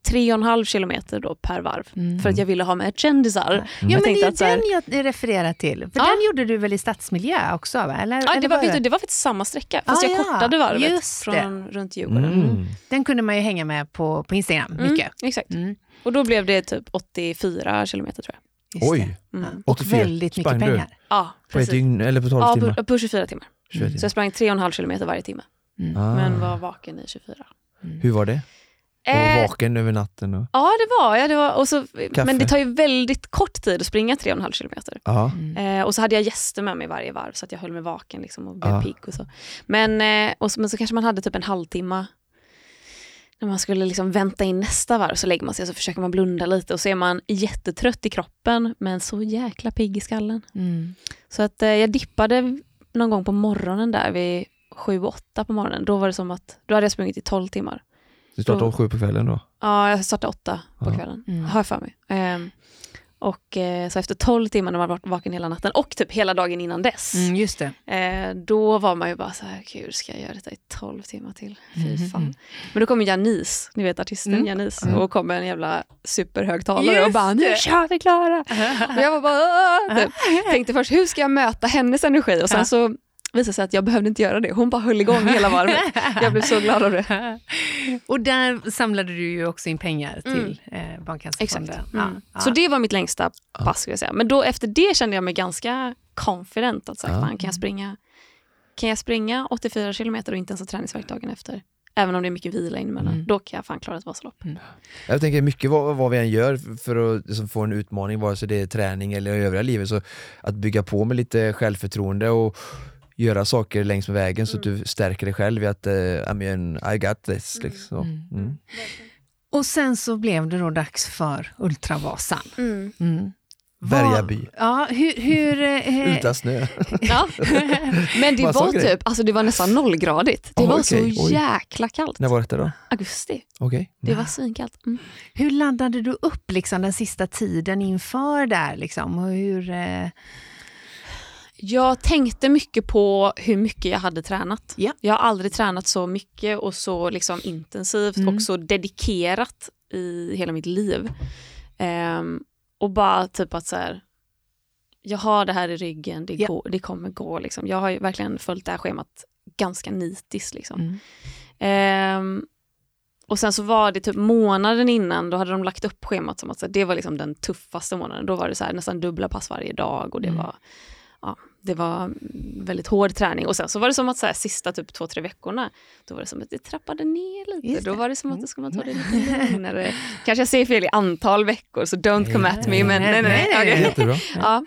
tre och en halv kilometer då per varv. Mm. För att jag ville ha med kändisar. Ja Jag men det är att här- den jag refererar till. För Ja. den gjorde du väl i stadsmiljö också? Va? Eller, Ja, eller det, var, vet det- du, det var faktiskt samma sträcka, fast Ah, jag ja, kortade varvet just det. från runt Djurgården. Mm. Den kunde man ju hänga med på, på Instagram Mm, mycket. Exakt. Mm. Och då blev det typ 84 kilometer tror jag. Just Oj. Mm. Och 84. väldigt mycket Sprang du? pengar. Ja, på ett precis. dygn eller på 12 Ja, timmar? på, på 24 timmar. 21 Så jag sprang 3,5 kilometer varje timme. Mm. Ah. Men var vaken i 24. Hur var det? Och Eh, vaken över natten? Och... ja, det var jag. Det var, och så, Kaffe? men det tar ju väldigt kort tid att springa 3,5 kilometer. Ja. Eh, och så hade jag gäster med mig varje varv så att jag höll mig vaken liksom, och blev Ja. pigg och så. Men, eh, och så. men så kanske man hade typ en halvtimme när man skulle liksom vänta in nästa varv så lägger man sig och så försöker man blunda lite och så är man jättetrött i kroppen men så jäkla pigg i skallen. Mm. Så att eh, jag dippade någon gång på morgonen där vid 7-8 på morgonen. Då var det som att, då hade jag sprungit i 12 timmar. Du startade Då- om sju på kvällen då? Ja, jag startade 8 på Ja. kvällen, Mm. har jag för mig. Ehm, Och eh, så efter 12 timmar när man varit vaken hela natten och typ hela dagen innan dess. Mm, just det. Eh, då var man ju bara så här, gud ska jag göra detta i 12 timmar till? Fy Mhm. fan. Men då kom Janice, ni vet artisten Mm. Janice, och kom med en jävla superhögtalare och Just bara, nu kör vi Klara! <laughs> och jag var bara, typ. <laughs> tänkte först, hur ska jag möta hennes energi? Och sen så visade sig att jag behövde inte göra det. Hon bara höll igång hela varvet. Jag blev så glad av det. <laughs> Och där samlade du ju också in pengar Mm. till eh, Barncancerfonden. Exakt. Ja, Mm. ja. Så det var mitt längsta pass skulle jag säga. Men då efter det kände jag mig ganska confident att här, Ja. fan, kan jag springa kan jag springa 84 kilometer och inte ens ha träningsvärk dagen efter? Även om det är mycket vila emellan. Mm. Då kan jag fan klara ett Vasalopp. Jag tänker mycket vad, vad vi än gör för att liksom, få en utmaning, vare sig det är träning eller i övriga livet, så att bygga på med lite självförtroende och göra saker längs med vägen så att du stärker dig själv i att uh, I, mean, I got this. Liksom. Mm. Mm. Och sen så blev det då dags för Ultravasan. Mm. Mm. Bergaby. Ja, hur... hur eh, Utan snö. <laughs> Ja. <laughs> Men det var typ, alltså det var nästan nollgradigt. Det Oj, var okej, så oj. jäkla kallt. När var detta då? Augusti. Okej. Det var svinkallt. Mm. hur laddade du upp liksom, den sista tiden inför där? Liksom? Och hur, eh, Jag tänkte mycket på hur mycket jag hade tränat. Ja. Jag har aldrig tränat så mycket och så liksom intensivt Mm. och så dedikerat i hela mitt liv. Ehm, och bara typ att så här, jag har det här i ryggen, det, Ja. går, det kommer gå. Liksom. Jag har ju verkligen följt det här schemat ganska nitiskt. Liksom. Mm. Ehm, och sen så var det typ månaden innan, då hade de lagt upp schemat som att här, det var liksom den tuffaste månaden. Då var det så här, nästan dubbla pass varje dag och det Mm. var det var väldigt hård träning. Och sen så var det som att så här, sista typ två, tre veckorna, då var det som att det trappade ner lite. Just Då var det som att det skulle man ta det lite lugnare. Kanske jag säger fel i antal veckor, så don't come at me. Men nej, nej, nej. Jättebra. Ja.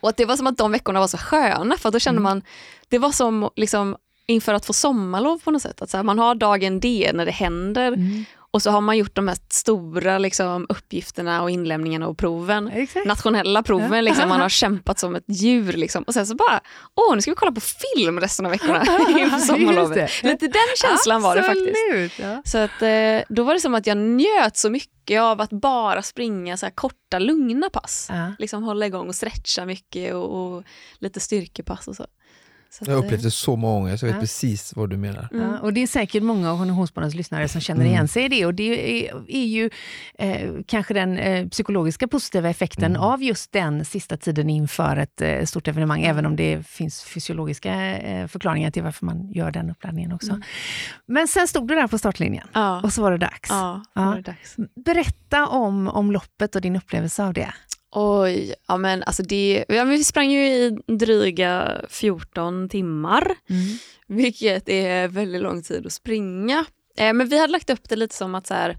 Och att det var som att de veckorna var så sköna, för då kände man, det var som liksom inför att få sommarlov på något sätt. Att så här, man har dagen D när det händer Mm. Och så har man gjort de här stora liksom, uppgifterna och inlämningarna och proven. Exakt. Nationella proven, liksom, man har kämpat som ett djur. Liksom. Och sen så bara, åh nu ska vi kolla på film resten av veckorna <laughs> <laughs> inför sommarlovet. Lite den känslan var det faktiskt. Ja. Så att, eh, då var det som att jag njöt så mycket av att bara springa så korta, lugna pass. Ja. Liksom hålla igång och stretcha mycket och, och lite styrkepass och så. Jag har upplevt det så många gånger så jag vet Ja. precis vad du menar. Mm. Ja, och det är säkert många av Konditionspoddens lyssnare som känner Mm. igen sig i det. Och det är, är ju eh, kanske den eh, psykologiska positiva effekten Mm. av just den sista tiden inför ett eh, stort evenemang, även om det finns fysiologiska eh, förklaringar till varför man gör den uppladdningen också. Mm. Men sen stod du där på startlinjen Ja, och så var det dags. Ja. var det dags. Berätta om, om loppet och din upplevelse av det. Oj, ja men alltså det, ja, men vi sprang ju i dryga 14 timmar, vilket är väldigt lång tid att springa. Eh, men vi hade lagt upp det lite som att så här,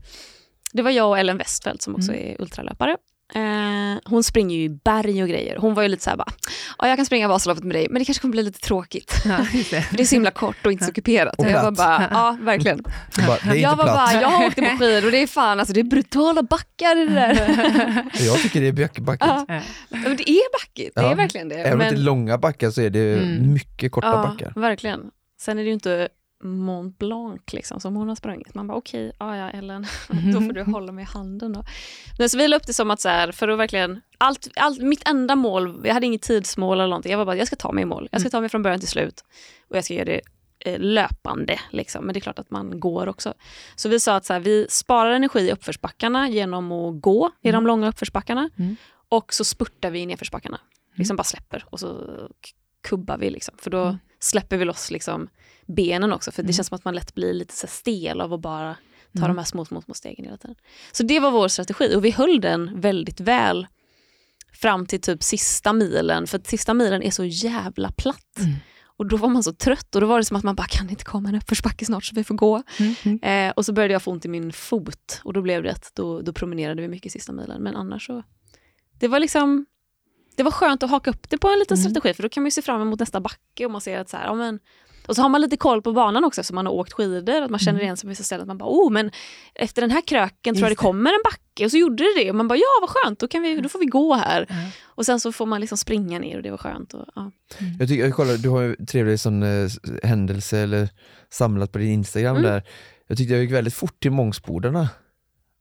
det var jag och Ellen Westfeldt som också är ultralöpare. Eh, hon springer ju i berg och grejer. Hon var ju lite så här bara, ja jag kan springa Vasaloppet med dig men det kanske kommer bli lite tråkigt. Ja, det. För <laughs> det är så himla kort och inte så kuperat. Och jag var bara, ja verkligen. Jag Bara, det Jag var platt. bara, jag har åkt på skidor och det är fan alltså det är brutala backar i det där. <laughs> Jag tycker det är böckbackigt. Ja. Men det är backigt, det Ja. är verkligen det. Även om det Men- inte är långa backar så är det Mm. mycket korta ja, backar. verkligen. Sen är det ju inte Mont Blanc liksom, som hon har sprungit. Man bara okej, ja ja Ellen, <laughs> då får du <laughs> hålla mig i handen då. Men så vi la upp det som att så här, för att verkligen, allt, allt, mitt enda mål, jag hade inget tidsmål eller någonting, jag var bara jag ska ta mig i mål. Jag ska ta mig från början till slut och jag ska göra det eh, löpande. Liksom. Men det är klart att man går också. Så vi sa att så här, vi sparar energi i uppförsbackarna genom att gå i de långa uppförsbackarna Mm. och så spurtar vi i nedförsbackarna. Liksom bara släpper och så kubbar vi. Liksom. För då Mm. Släpper vi loss liksom benen också. För det Mm. känns som att man lätt blir lite så stel av att bara ta Mm. de här små, små, små stegen hela tiden. Så det var vår strategi och vi höll den väldigt väl fram till typ sista milen. För sista milen är så jävla platt. Mm. Och då var man så trött och då var det som att man bara kan inte komma en uppförsbacke snart så vi får gå. Mm. Mm. Eh, och så började jag få ont i min fot och då blev det att då, då promenerade vi mycket sista milen. Men annars så, det var liksom, det var skönt att haka upp det på en liten Mm. strategi för då kan man ju se fram emot nästa backe och man ser att så här, ja men och så har man lite koll på banan också som man har åkt skidor, att man känner Mm. igen sig på vissa ställen. Att man bara, oh men efter den här kröken tror jag det kommer en backe och så gjorde det det och man bara, ja vad skönt, då, kan vi, då får vi gå här. Ja. Och sen så får man liksom springa ner och det var skönt. Och, ja. Jag tycker, jag kollar, du har ju en trevlig sån, eh, händelse eller samlat på din Instagram Mm. där. Jag tyckte jag gick väldigt fort till Mångsbodarna.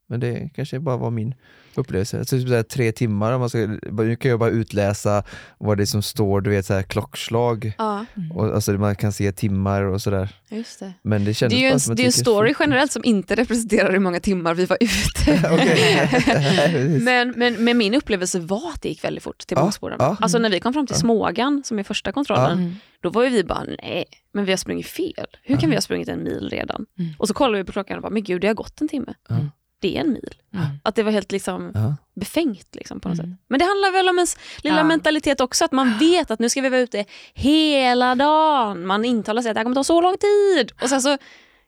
men det kanske bara var min upplevelse. Alltså, typ så här, tre timmar, man ska, nu kan jag bara utläsa vad det är som står, du vet så här, klockslag, Ja, och, alltså, man kan se timmar och sådär. just det. Men det Det är ju en, det är en story generellt som inte representerar hur många timmar vi var ute. <laughs> Okej. <laughs> men, men, men min upplevelse var att det gick väldigt fort till Ja, ja. Alltså när vi kom fram till Ja. Smågan, som är första kontrollen, Mm. då var ju vi bara nej, men vi har sprungit fel. Hur kan Ja. vi ha sprungit en mil redan? Mm. Och så kollade vi på klockan och bara, men gud det har gått en timme. Ja. Det är en mil. Mm. Att det var helt liksom Ja. befängt liksom, på något Mm. sätt. Men det handlar väl om ens lilla Ja. mentalitet också, att man vet att nu ska vi vara ute hela dagen. Man intalar sig att det här kommer ta så lång tid. Och sen så,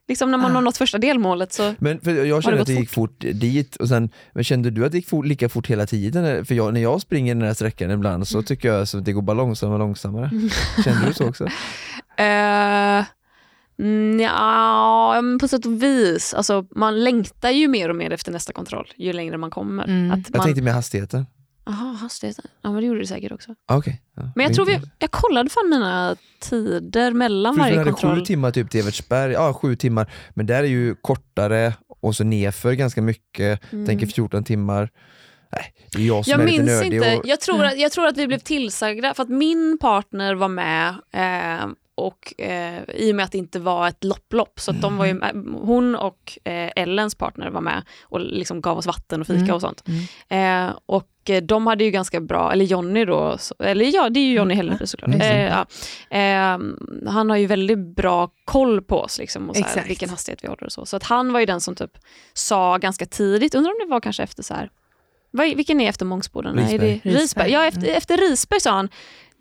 liksom när man Ah. har nått första delmålet så, Men för jag kände att det gick fort dit, och sen, men kände du att det gick fort, lika fort hela tiden? För jag, när jag springer den här sträckan ibland Mm. så tycker jag att det går bara långsammare och långsammare. Kände du så också? Uh, <laughs> ja, men på sätt och vis. Alltså, man längtar ju mer och mer efter nästa kontroll ju längre man kommer. Mm. Att Jag man, tänkte med hastigheten. Aha, hastigheten. Ja, men det gjorde det säkert också. Ah, Okej. Ja, Men jag tror vi, jag kollade fan mina tider mellan För vi varje hade kontroll. sju timmar typ till Evertsberg, ja sju timmar, men där är ju kortare och så nerför ganska mycket, Mm. tänker 14 timmar. Nej, det är jag som Jag är lite minns nördig. inte. Och, Jag tror, att, jag tror att vi blev tillsagda för att min partner var med eh, och eh, i och med att det inte var ett lopplopp så att de var ju med, hon och eh, Ellens partner var med och liksom gav oss vatten och fika Mm. och sånt. Eh, och eh, de hade ju ganska bra, eller Jonny då, så, eller ja det är ju Jonny Helleby såklart. Exakt. Eh, ja. eh, han har ju väldigt bra koll på oss liksom, och så här, vilken hastighet vi håller och så. Så att han var ju den som typ sa ganska tidigt, undrar om det var kanske efter så här vad, vilken är efter Mångsbodarna? Är det Risberg. Risberg? Ja, efter, Mm. efter Risberg sa han,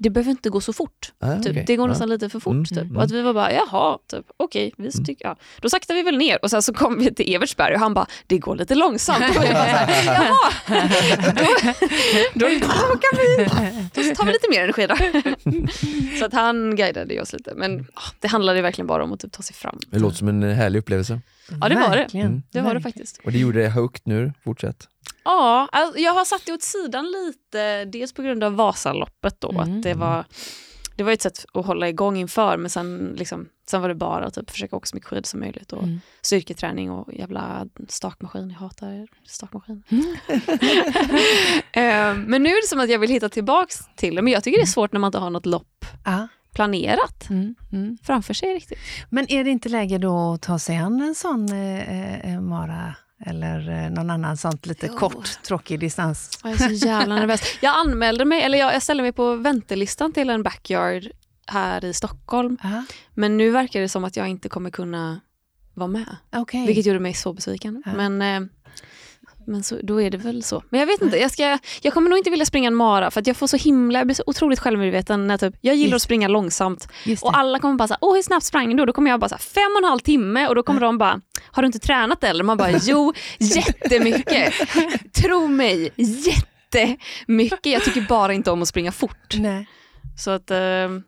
det behöver inte gå så fort. ah, Typ. okej. Det går nästan lite för fort. Mm, Typ. mm. Och att vi var bara, jaha, typ, okej, vi tycker, ja. då saktar vi väl ner. Och sen så kom vi till Evertsberg och han bara, det går lite långsamt. Och jag bara, jaha, <laughs> då, då, då kan vi, då tar vi lite mer energi då. <laughs> Så att han guidade oss lite. Men ah, det handlade verkligen bara om att typ, ta sig fram. Det låter som en härlig upplevelse. Ja, det var det. Mm. Det var det faktiskt. Och det gjorde det högt nu, fortsätt. Ja, alltså, jag har satt det åt sidan lite, dels på grund av Vasaloppet då, Mm. att det var, det var ett sätt att hålla igång inför, men sen, liksom, sen var det bara att typ, försöka åka så mycket skidor som möjligt och Mm. styrketräning och jävla stakmaskin, jag hatar stakmaskin. Mm. <laughs> Eh, men nu är det som att jag vill hitta tillbaks till det, men jag tycker det är svårt när man inte har något lopp Ja. planerat Mm. Mm. framför sig riktigt. Men är det inte läge då att ta sig an en sån eh, eh, mara eller eh, någon annan sånt lite Jo. kort, tråkig distans? Jag är så jävla nervös. <laughs> Jag anmälde mig, eller jag, jag ställde mig på väntelistan till en backyard här i Stockholm. Ja, Men nu verkar det som att jag inte kommer kunna vara med. Okej. Vilket gjorde mig så besviken. Ja. Men, eh, men så, då är det väl så. Men jag vet inte, jag, ska, jag kommer nog inte vilja springa en mara för att jag får så himla, jag blir så otroligt självmedveten när typ, jag gillar Just att springa långsamt och det. alla kommer bara säga åh hur snabbt sprang du? Då kommer jag bara så här, fem och en halv timme och då kommer de bara, har du inte tränat eller? Man bara, jo jättemycket. Tro mig, jättemycket. Jag tycker bara inte om att springa fort. Nej. Så att, eh,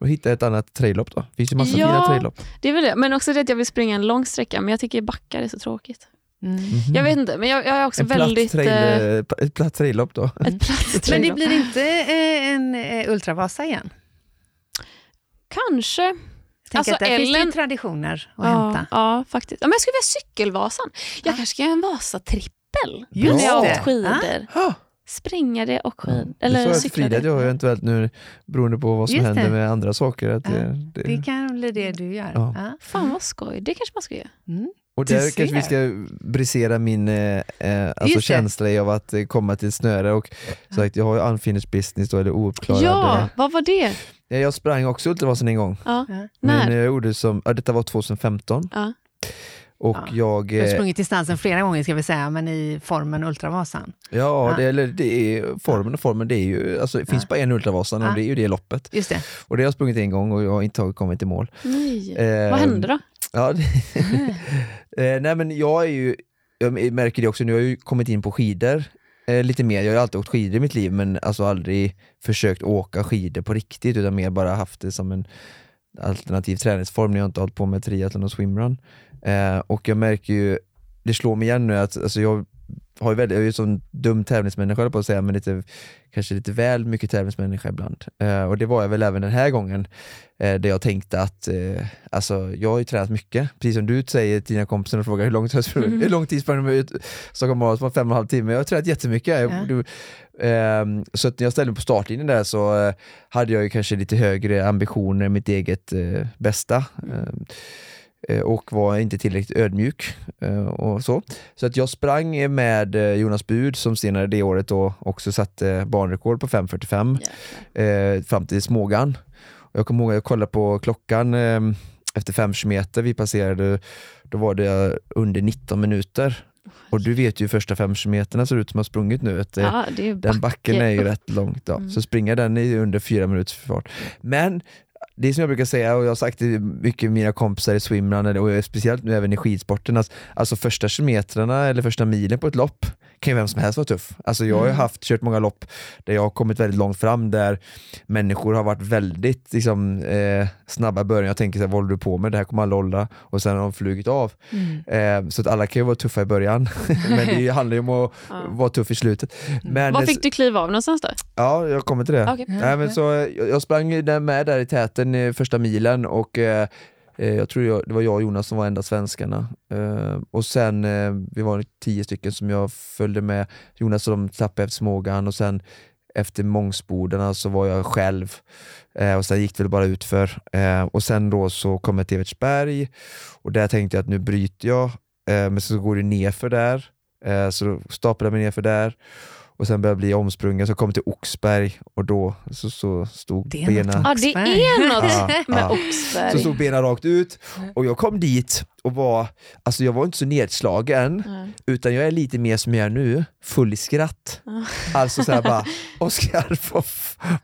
Och hitta ett annat traillopp då. finns ju massa Ja. fina traillopp. det är väl det. Men också det att jag vill springa en lång sträcka, men jag tycker backar är så tråkigt. Mm. Jag vet inte, men jag, jag är också en väldigt... eh, trail, eh, ett platt traillopp då. <laughs> ett platt Men det blir inte eh, en eh, ultravasa igen? Kanske. Jag tänker Alltså, att där finns det Ellen- traditioner att Ja, hämta. ja, faktiskt. Ja, men jag skulle vilja cykelvasan. Jag Ja. kanske ska göra en Vasa-trippel. Just När jag har det. skidor. Ah, och skid. det sa Eller jag till cyklade. Frida att jag eventuellt nu, beroende på vad som Just händer det. med andra saker. Att Ja, det, det, Det kan bli det du gör. Ja. Ja. Fan vad skoj, det kanske man ska göra. Mm. Och där kanske vi ska brisera min eh, eh, alltså känsla av att eh, komma till snöre och sagt, jag har ju unfinished business då, eller ouppklarad. Ja, eh, vad var det? Ja, Jag sprang också Ultravasan en gång, Ja. Ja. men När? jag gjorde som, ja, detta var 2015 Ja. Och Ja. jag, Du har eh, sprungit distansen flera gånger ska vi säga, men i formen Ultravasan. ja, Ja. Det, eller, det är formen och formen, det är ju, alltså det finns Ja. bara en Ultravasan och det är ju det loppet. Just det. Och det har jag sprungit en gång och jag har inte kommit i mål. Nej. Eh, Vad hände då? Ja, det, <laughs> eh, nej men jag är ju, jag märker det också, nu har jag ju kommit in på skidor eh, lite mer. Jag har ju alltid åkt skidor i mitt liv men alltså aldrig försökt åka skidor på riktigt utan mer bara haft det som en alternativ träningsform när jag inte hållit på med triathlon och swimrun. Eh, och jag märker ju, det slår mig igen nu att alltså jag har ju väldigt, jag är ju sån dum tävlingsmänniska på att säga, men lite, kanske lite väl mycket tävlingsmänniska ibland. Eh, och det var jag väl även den här gången, eh, där jag tänkte att, eh, alltså jag har ju tränat mycket, precis som du säger till dina kompisar och frågar hur lång tid, mm. hur lång tid sprang du ut Stockholm Marathon? Fem och en halv timme. Jag har tränat jättemycket. Ja. Du, eh, så att när jag ställde mig på startlinjen där så eh, hade jag ju kanske lite högre ambitioner än mitt eget eh, bästa. Mm. Eh, och var inte tillräckligt ödmjuk eh, och så. Så att jag sprang med eh, Jonas Bud som senare det året då också satte banrekord på 5.45 eh, fram till Smågan. Jag kommer ihåg att jag kollade på klockan efter 5 meter vi passerade, då var det under 19 minuter. Och du vet ju hur första 5 meterna ser ut som har sprungit nu. Att, ja, den backen är ju rätt långt. Då. Mm. Så springa den i under fyra minuters fart. Men det är som jag brukar säga och jag har sagt det mycket med mina kompisar i swimrun och speciellt nu även i skidsporten, alltså, alltså första kilometrarna eller första milen på ett lopp kan ju vem som helst vara tuff. Alltså jag har mm. haft, kört många lopp där jag har kommit väldigt långt fram där människor har varit väldigt liksom, eh, snabba i början. Jag tänker så här, vad håller du på med? Det här kommer alla hålla. Och sen har de flugit av. Mm. Eh, så att alla kan ju vara tuffa i början. <laughs> Men det <laughs> handlar ju om att ja. vara tuff i slutet. Mm. Men, Var fick du kliva av någonstans då? Ja, jag kommer till det. Okay. Nej, men så, jag, jag sprang med där i täten i första milen och eh, eh, jag tror jag, det var jag och Jonas som var enda svenskarna. Eh, och sen, eh, vi var tio stycken som jag följde med. Jonas och de tappade efter Smågan och sen efter Mångsbodarna så var jag själv eh, och sen gick det väl bara utför. Eh, och sen då så kom jag till Evertsberg och där tänkte jag att nu bryter jag, men så går det nerför där. så då staplade jag mig nerför där och sen började bli omsprungen, så kom jag till Oxberg och då så, så stod benen... Ja, det är något <laughs> med Oxberg. Så stod benen rakt ut och jag kom dit och var, alltså jag var inte så nedslagen, mm. utan jag är lite mer som jag är nu, full i skratt. Mm. Alltså såhär bara, <laughs> Oskar, vad,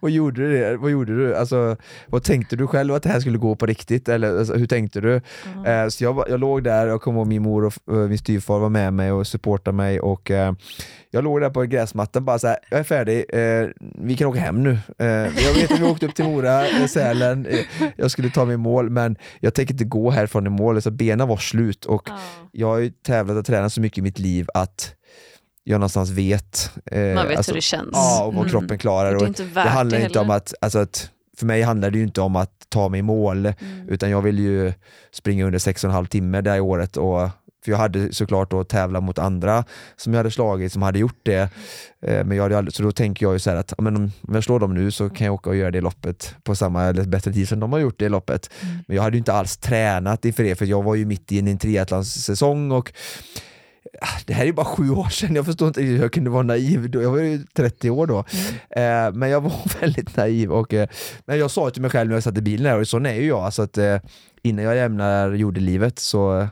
vad, gjorde du? Det? Vad gjorde du? Alltså, vad tänkte du själv att det här skulle gå på riktigt? Eller alltså, hur tänkte du? Mm. Eh, så jag, jag låg där, jag kommer ihåg min mor och uh, min styvfar var med mig och supportade mig och uh, jag låg där på gräsmattan bara såhär, jag är färdig, eh, vi kan åka hem nu. Eh, jag vet att vi åkte upp till Mora, eh, Sälen, eh, jag skulle ta mig i mål men jag tänker inte gå härifrån i mål, så benen var slut och oh. jag har ju tävlat och tränat så mycket i mitt liv att jag någonstans vet. Eh, Man vet alltså, hur det känns. Ja, och vad mm. kroppen klarar. Det, och det handlar det inte om att, alltså att för mig handlar det ju inte om att ta mig i mål, mm. utan jag vill ju springa under 6,5 timmar det här året och för jag hade såklart då tävlat mot andra som jag hade slagit som hade gjort det. Eh, men jag hade aldrig, så då tänker jag ju så att men om jag slår dem nu så kan jag åka och göra det loppet på samma eller bättre tid som de har gjort det loppet. Mm. Men jag hade ju inte alls tränat inför det för jag var ju mitt i en triathlonssäsong och ah, det här är bara sju år sedan, jag förstår inte hur jag kunde vara naiv då. Jag var ju 30 år då. Mm. Eh, men jag var <laughs> väldigt naiv och eh, men jag sa till mig själv när jag satt i bilen här, och sån är ju jag, alltså att eh, innan jag lämnar jordelivet så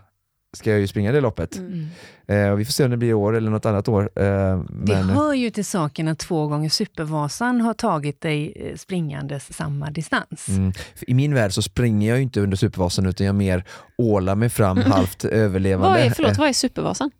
ska jag ju springa det loppet. Mm. Eh, vi får se om det blir i år eller något annat år. Eh, men... Det hör ju till saken att två gånger Supervasan har tagit dig eh, springandes samma distans. Mm. I min värld så springer jag inte under Supervasan utan jag mer ålar mig fram <laughs> halvt överlevande. Vad är, förlåt, vad är Supervasan?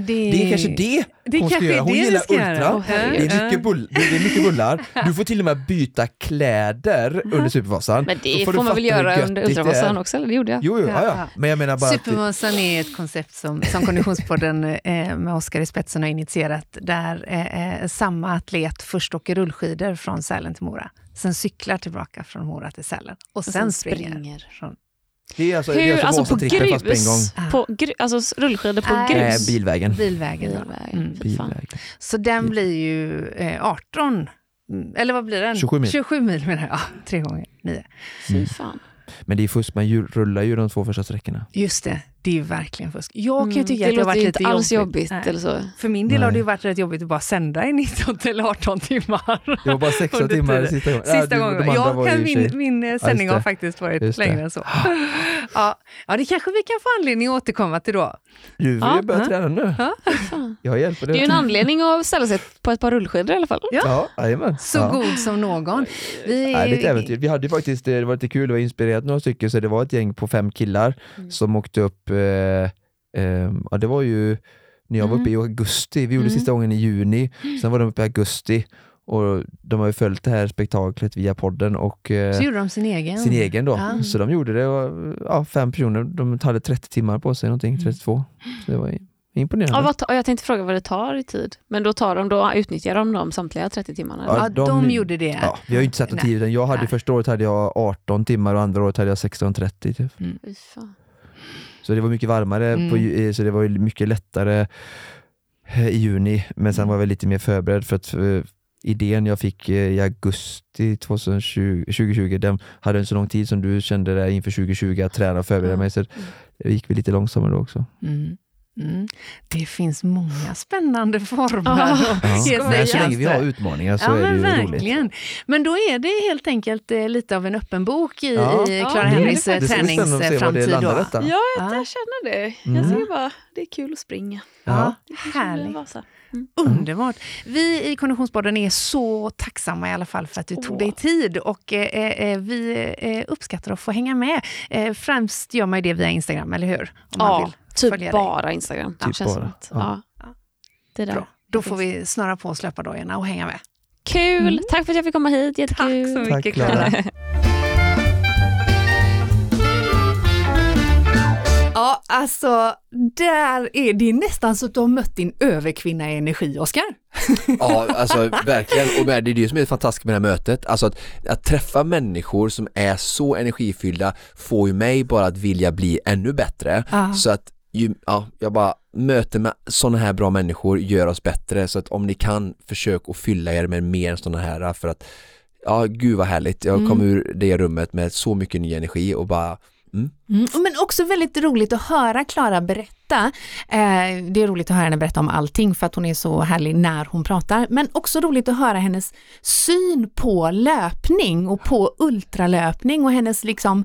Det... det är kanske det, det hon ska göra. Hon gillar ultra. Oh, det, är mycket bull, det är mycket bullar. Du får till och med byta kläder under Supervasan. Men det får, får man väl göra under Ultravasan också, eller det gjorde jag. Jo, jo ja, ja. Men jag menar bara Supervasan att... är ett koncept som, som Konditionspodden eh, med Oskar i spetsen har initierat, där eh, eh, samma atlet först åker rullskidor från Sälen till Mora, sen cyklar tillbaka från Mora till Sälen och sen, och sen springer. springer. Från det är alltså, Hur, det är alltså, alltså på grus? Fast på en gång. På gru, alltså rullskidor på äh, grus? bilvägen. Bilvägen, bilvägen. Mm. bilvägen. Så den blir ju eh, 18, mm, eller vad blir den? 27 mil. 27 mil menar jag, ja, tre gånger nio. Fy fan. Men det är fusk, man rullar ju de två första sträckorna. Just det, det är ju verkligen fusk. Jag kan ju mm, tycka mm, att det har varit lite jobbigt. alls jobbigt eller så. För min del Nej. har det ju varit rätt jobbigt att bara sända i 19 eller 18 timmar. Det var bara 16 timmar sista gången. Sista gången. Ja, kan, min, min eh, sändning har faktiskt varit längre än så. ja. ja, det kanske vi kan få anledning att återkomma till då. Du vill ja. börja träna nu. Ja. Jag hjälper dig. Det är ju en anledning att ställa sig på ett par rullskidor i alla fall. Ja, ja Så ja. god som någon. Vi, ja, lite äventyr. Vi hade faktiskt, det var lite kul, det var inspirerat några stycken, så det var ett gäng på fem killar mm. som åkte upp eh, eh, ja, det var ju när jag var uppe i mm. augusti, vi gjorde mm. sista gången i juni, sen var de uppe i augusti och de har ju följt det här spektaklet via podden och eh, Så gjorde de sin egen? Sin egen då. Ja. Så de gjorde det, och, ja, fem personer, de hade 30 timmar på sig någonting, 32. Mm. Så det var Imponerande. Ja, vad ta, jag tänkte fråga vad det tar i tid. Men då, tar de, då utnyttjar de de samtliga 30 timmarna? Ja, de, de- gjorde det. Ja, vi har ju inte sett någon tid, utan jag hade Nej. första året hade jag 18 timmar och andra året hade jag 16.30 typ. Fan. Så det var mycket varmare, Mm. på, eh, så det var mycket lättare eh, i juni, men sen var jag väl lite mer förberedd för att eh, idén jag fick i augusti 2020, 2020, den hade en så lång tid som du kände där inför 2020 att träna och förbereda Mm. mig, så det gick vi lite långsammare då också. Mm. Mm. Det finns många spännande former. Ja. att Ja. Men så länge vi har utmaningar så Ja är det men ju verkligen. roligt. Men då är det helt enkelt eh, lite av en öppen bok i, Ja. i Ja, Clara det är det Henrys eh, träningsframtid. Ja, Ja. jag känner det. Mm. Jag tycker bara det är kul att springa. Ja, Det härligt. Vasa. Underbart. Vi i Konditionspodden är så tacksamma i alla fall för att du tog dig tid och eh, eh, vi eh, uppskattar att få hänga med. Eh, främst gör man ju det via Instagram, eller hur? Om man Ja, vill typ följa dig. bara Instagram. Typ känns som bara, att, ja. ja. Det är där. Bra. Då får vi snöra på slöpardojorna och hänga med. Kul! Mm. Tack för att jag fick komma hit. Tack Jättekul. så Tack, mycket Clara. Clara. Ja, alltså där är det nästan så att du har mött din överkvinna i energi, Oskar. <laughs> Ja, alltså verkligen. Och det är det som är fantastiskt med det här mötet. Alltså att, att träffa människor som är så energifyllda får ju mig bara att vilja bli ännu bättre. Ja. Så att ju, ja, jag bara möter med sådana här bra människor gör oss bättre. Så att om ni kan, försök att fylla er med mer sådana här för att ja, gud vad härligt. Jag Mm. kom ur det rummet med så mycket ny energi och bara mm. Mm, men också väldigt roligt att höra Klara berätta. Eh, det är roligt att höra henne berätta om allting för att hon är så härlig när hon pratar. Men också roligt att höra hennes syn på löpning och på ultralöpning och hennes liksom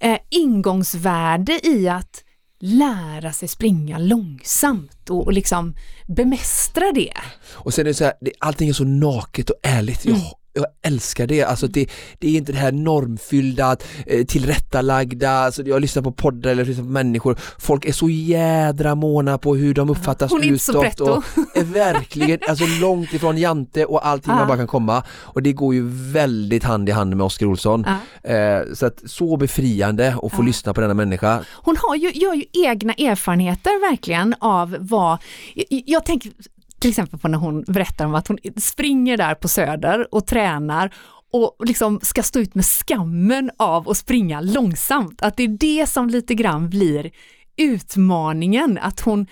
eh, ingångsvärde i att lära sig springa långsamt och, och liksom bemästra det. Och sen är det så här, allting är så naket och ärligt. Jag, jag älskar det. Alltså det, det är inte det här normfyllda, eh, tillrättalagda, alltså jag lyssnar på poddar eller lyssnar på människor. Folk är så jädra måna på hur de uppfattas Hon är inte så utåt pretto. verkligen alltså långt ifrån Jante och allting Ja. man bara kan komma. Och det går ju väldigt hand i hand med Oskar Olsson. Ja. Eh, så att så befriande att få Ja. lyssna på denna människa. Hon har ju, gör ju egna erfarenheter verkligen av vad, jag, jag tänker till exempel på när hon berättar om att hon springer där på Söder och tränar och liksom ska stå ut med skammen av att springa långsamt. Att det är det som lite grann blir utmaningen, att hon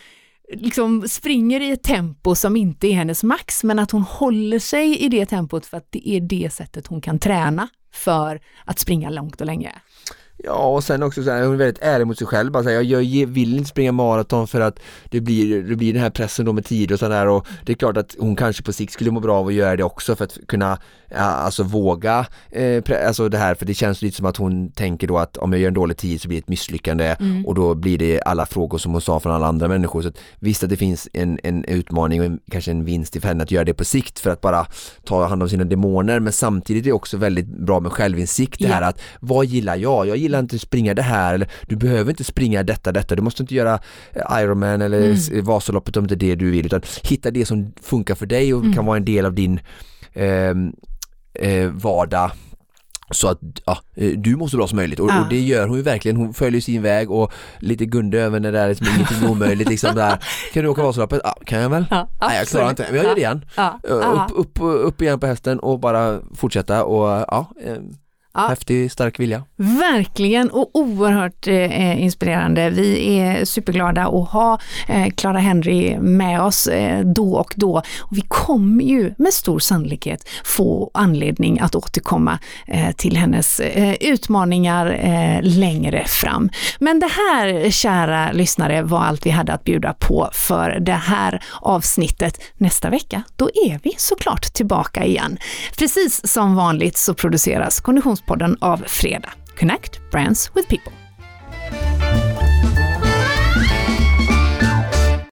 liksom springer i ett tempo som inte är hennes max, men att hon håller sig i det tempot för att det är det sättet hon kan träna för att springa långt och länge. Ja och sen också så här, hon är väldigt ärlig mot sig själv. Bara så här, jag, vill inte springa maraton för att det blir, det blir den här pressen då med tid och sådär och det är klart att hon kanske på sikt skulle må bra av att göra det också för att kunna alltså våga eh, alltså det här för det känns lite som att hon tänker då att om jag gör en dålig tid så blir det ett misslyckande och då blir det alla frågor som hon sa från alla andra människor. Så att, visst att det finns en, en utmaning och en, kanske en vinst för henne att göra det på sikt för att bara ta hand om sina demoner men samtidigt är det också väldigt bra med självinsikt det här att vad gillar jag? Jag gillar inte att springa det här eller du behöver inte springa detta, detta. Du måste inte göra eh, Ironman eller Mm. Vasaloppet om det är det du vill utan hitta det som funkar för dig och Mm. kan vara en del av din ehm, eh, vardag så att ja, eh, du mår så bra som möjligt och, Ja. och det gör hon ju verkligen, hon följer sin väg och lite Gunde över när det är liksom ingenting är omöjligt liksom där. <laughs> Kan du åka Vasaloppet? Ja, kan jag väl? Ja, Nej jag klarar inte, men jag gör det igen. Ja. Upp, upp, upp igen på hästen och bara fortsätta och ja, eh, Ja. häftig, stark vilja. Verkligen och oerhört eh, inspirerande. Vi är superglada att ha eh, Clara Henry med oss eh, då och då. Och vi kommer ju med stor sannolikhet få anledning att återkomma eh, till hennes eh, utmaningar eh, längre fram. Men det här, kära lyssnare, var allt vi hade att bjuda på för det här avsnittet. Nästa vecka, då är vi såklart tillbaka igen. Precis som vanligt så produceras Konditionspodden av Fredag. Connect Brands with People.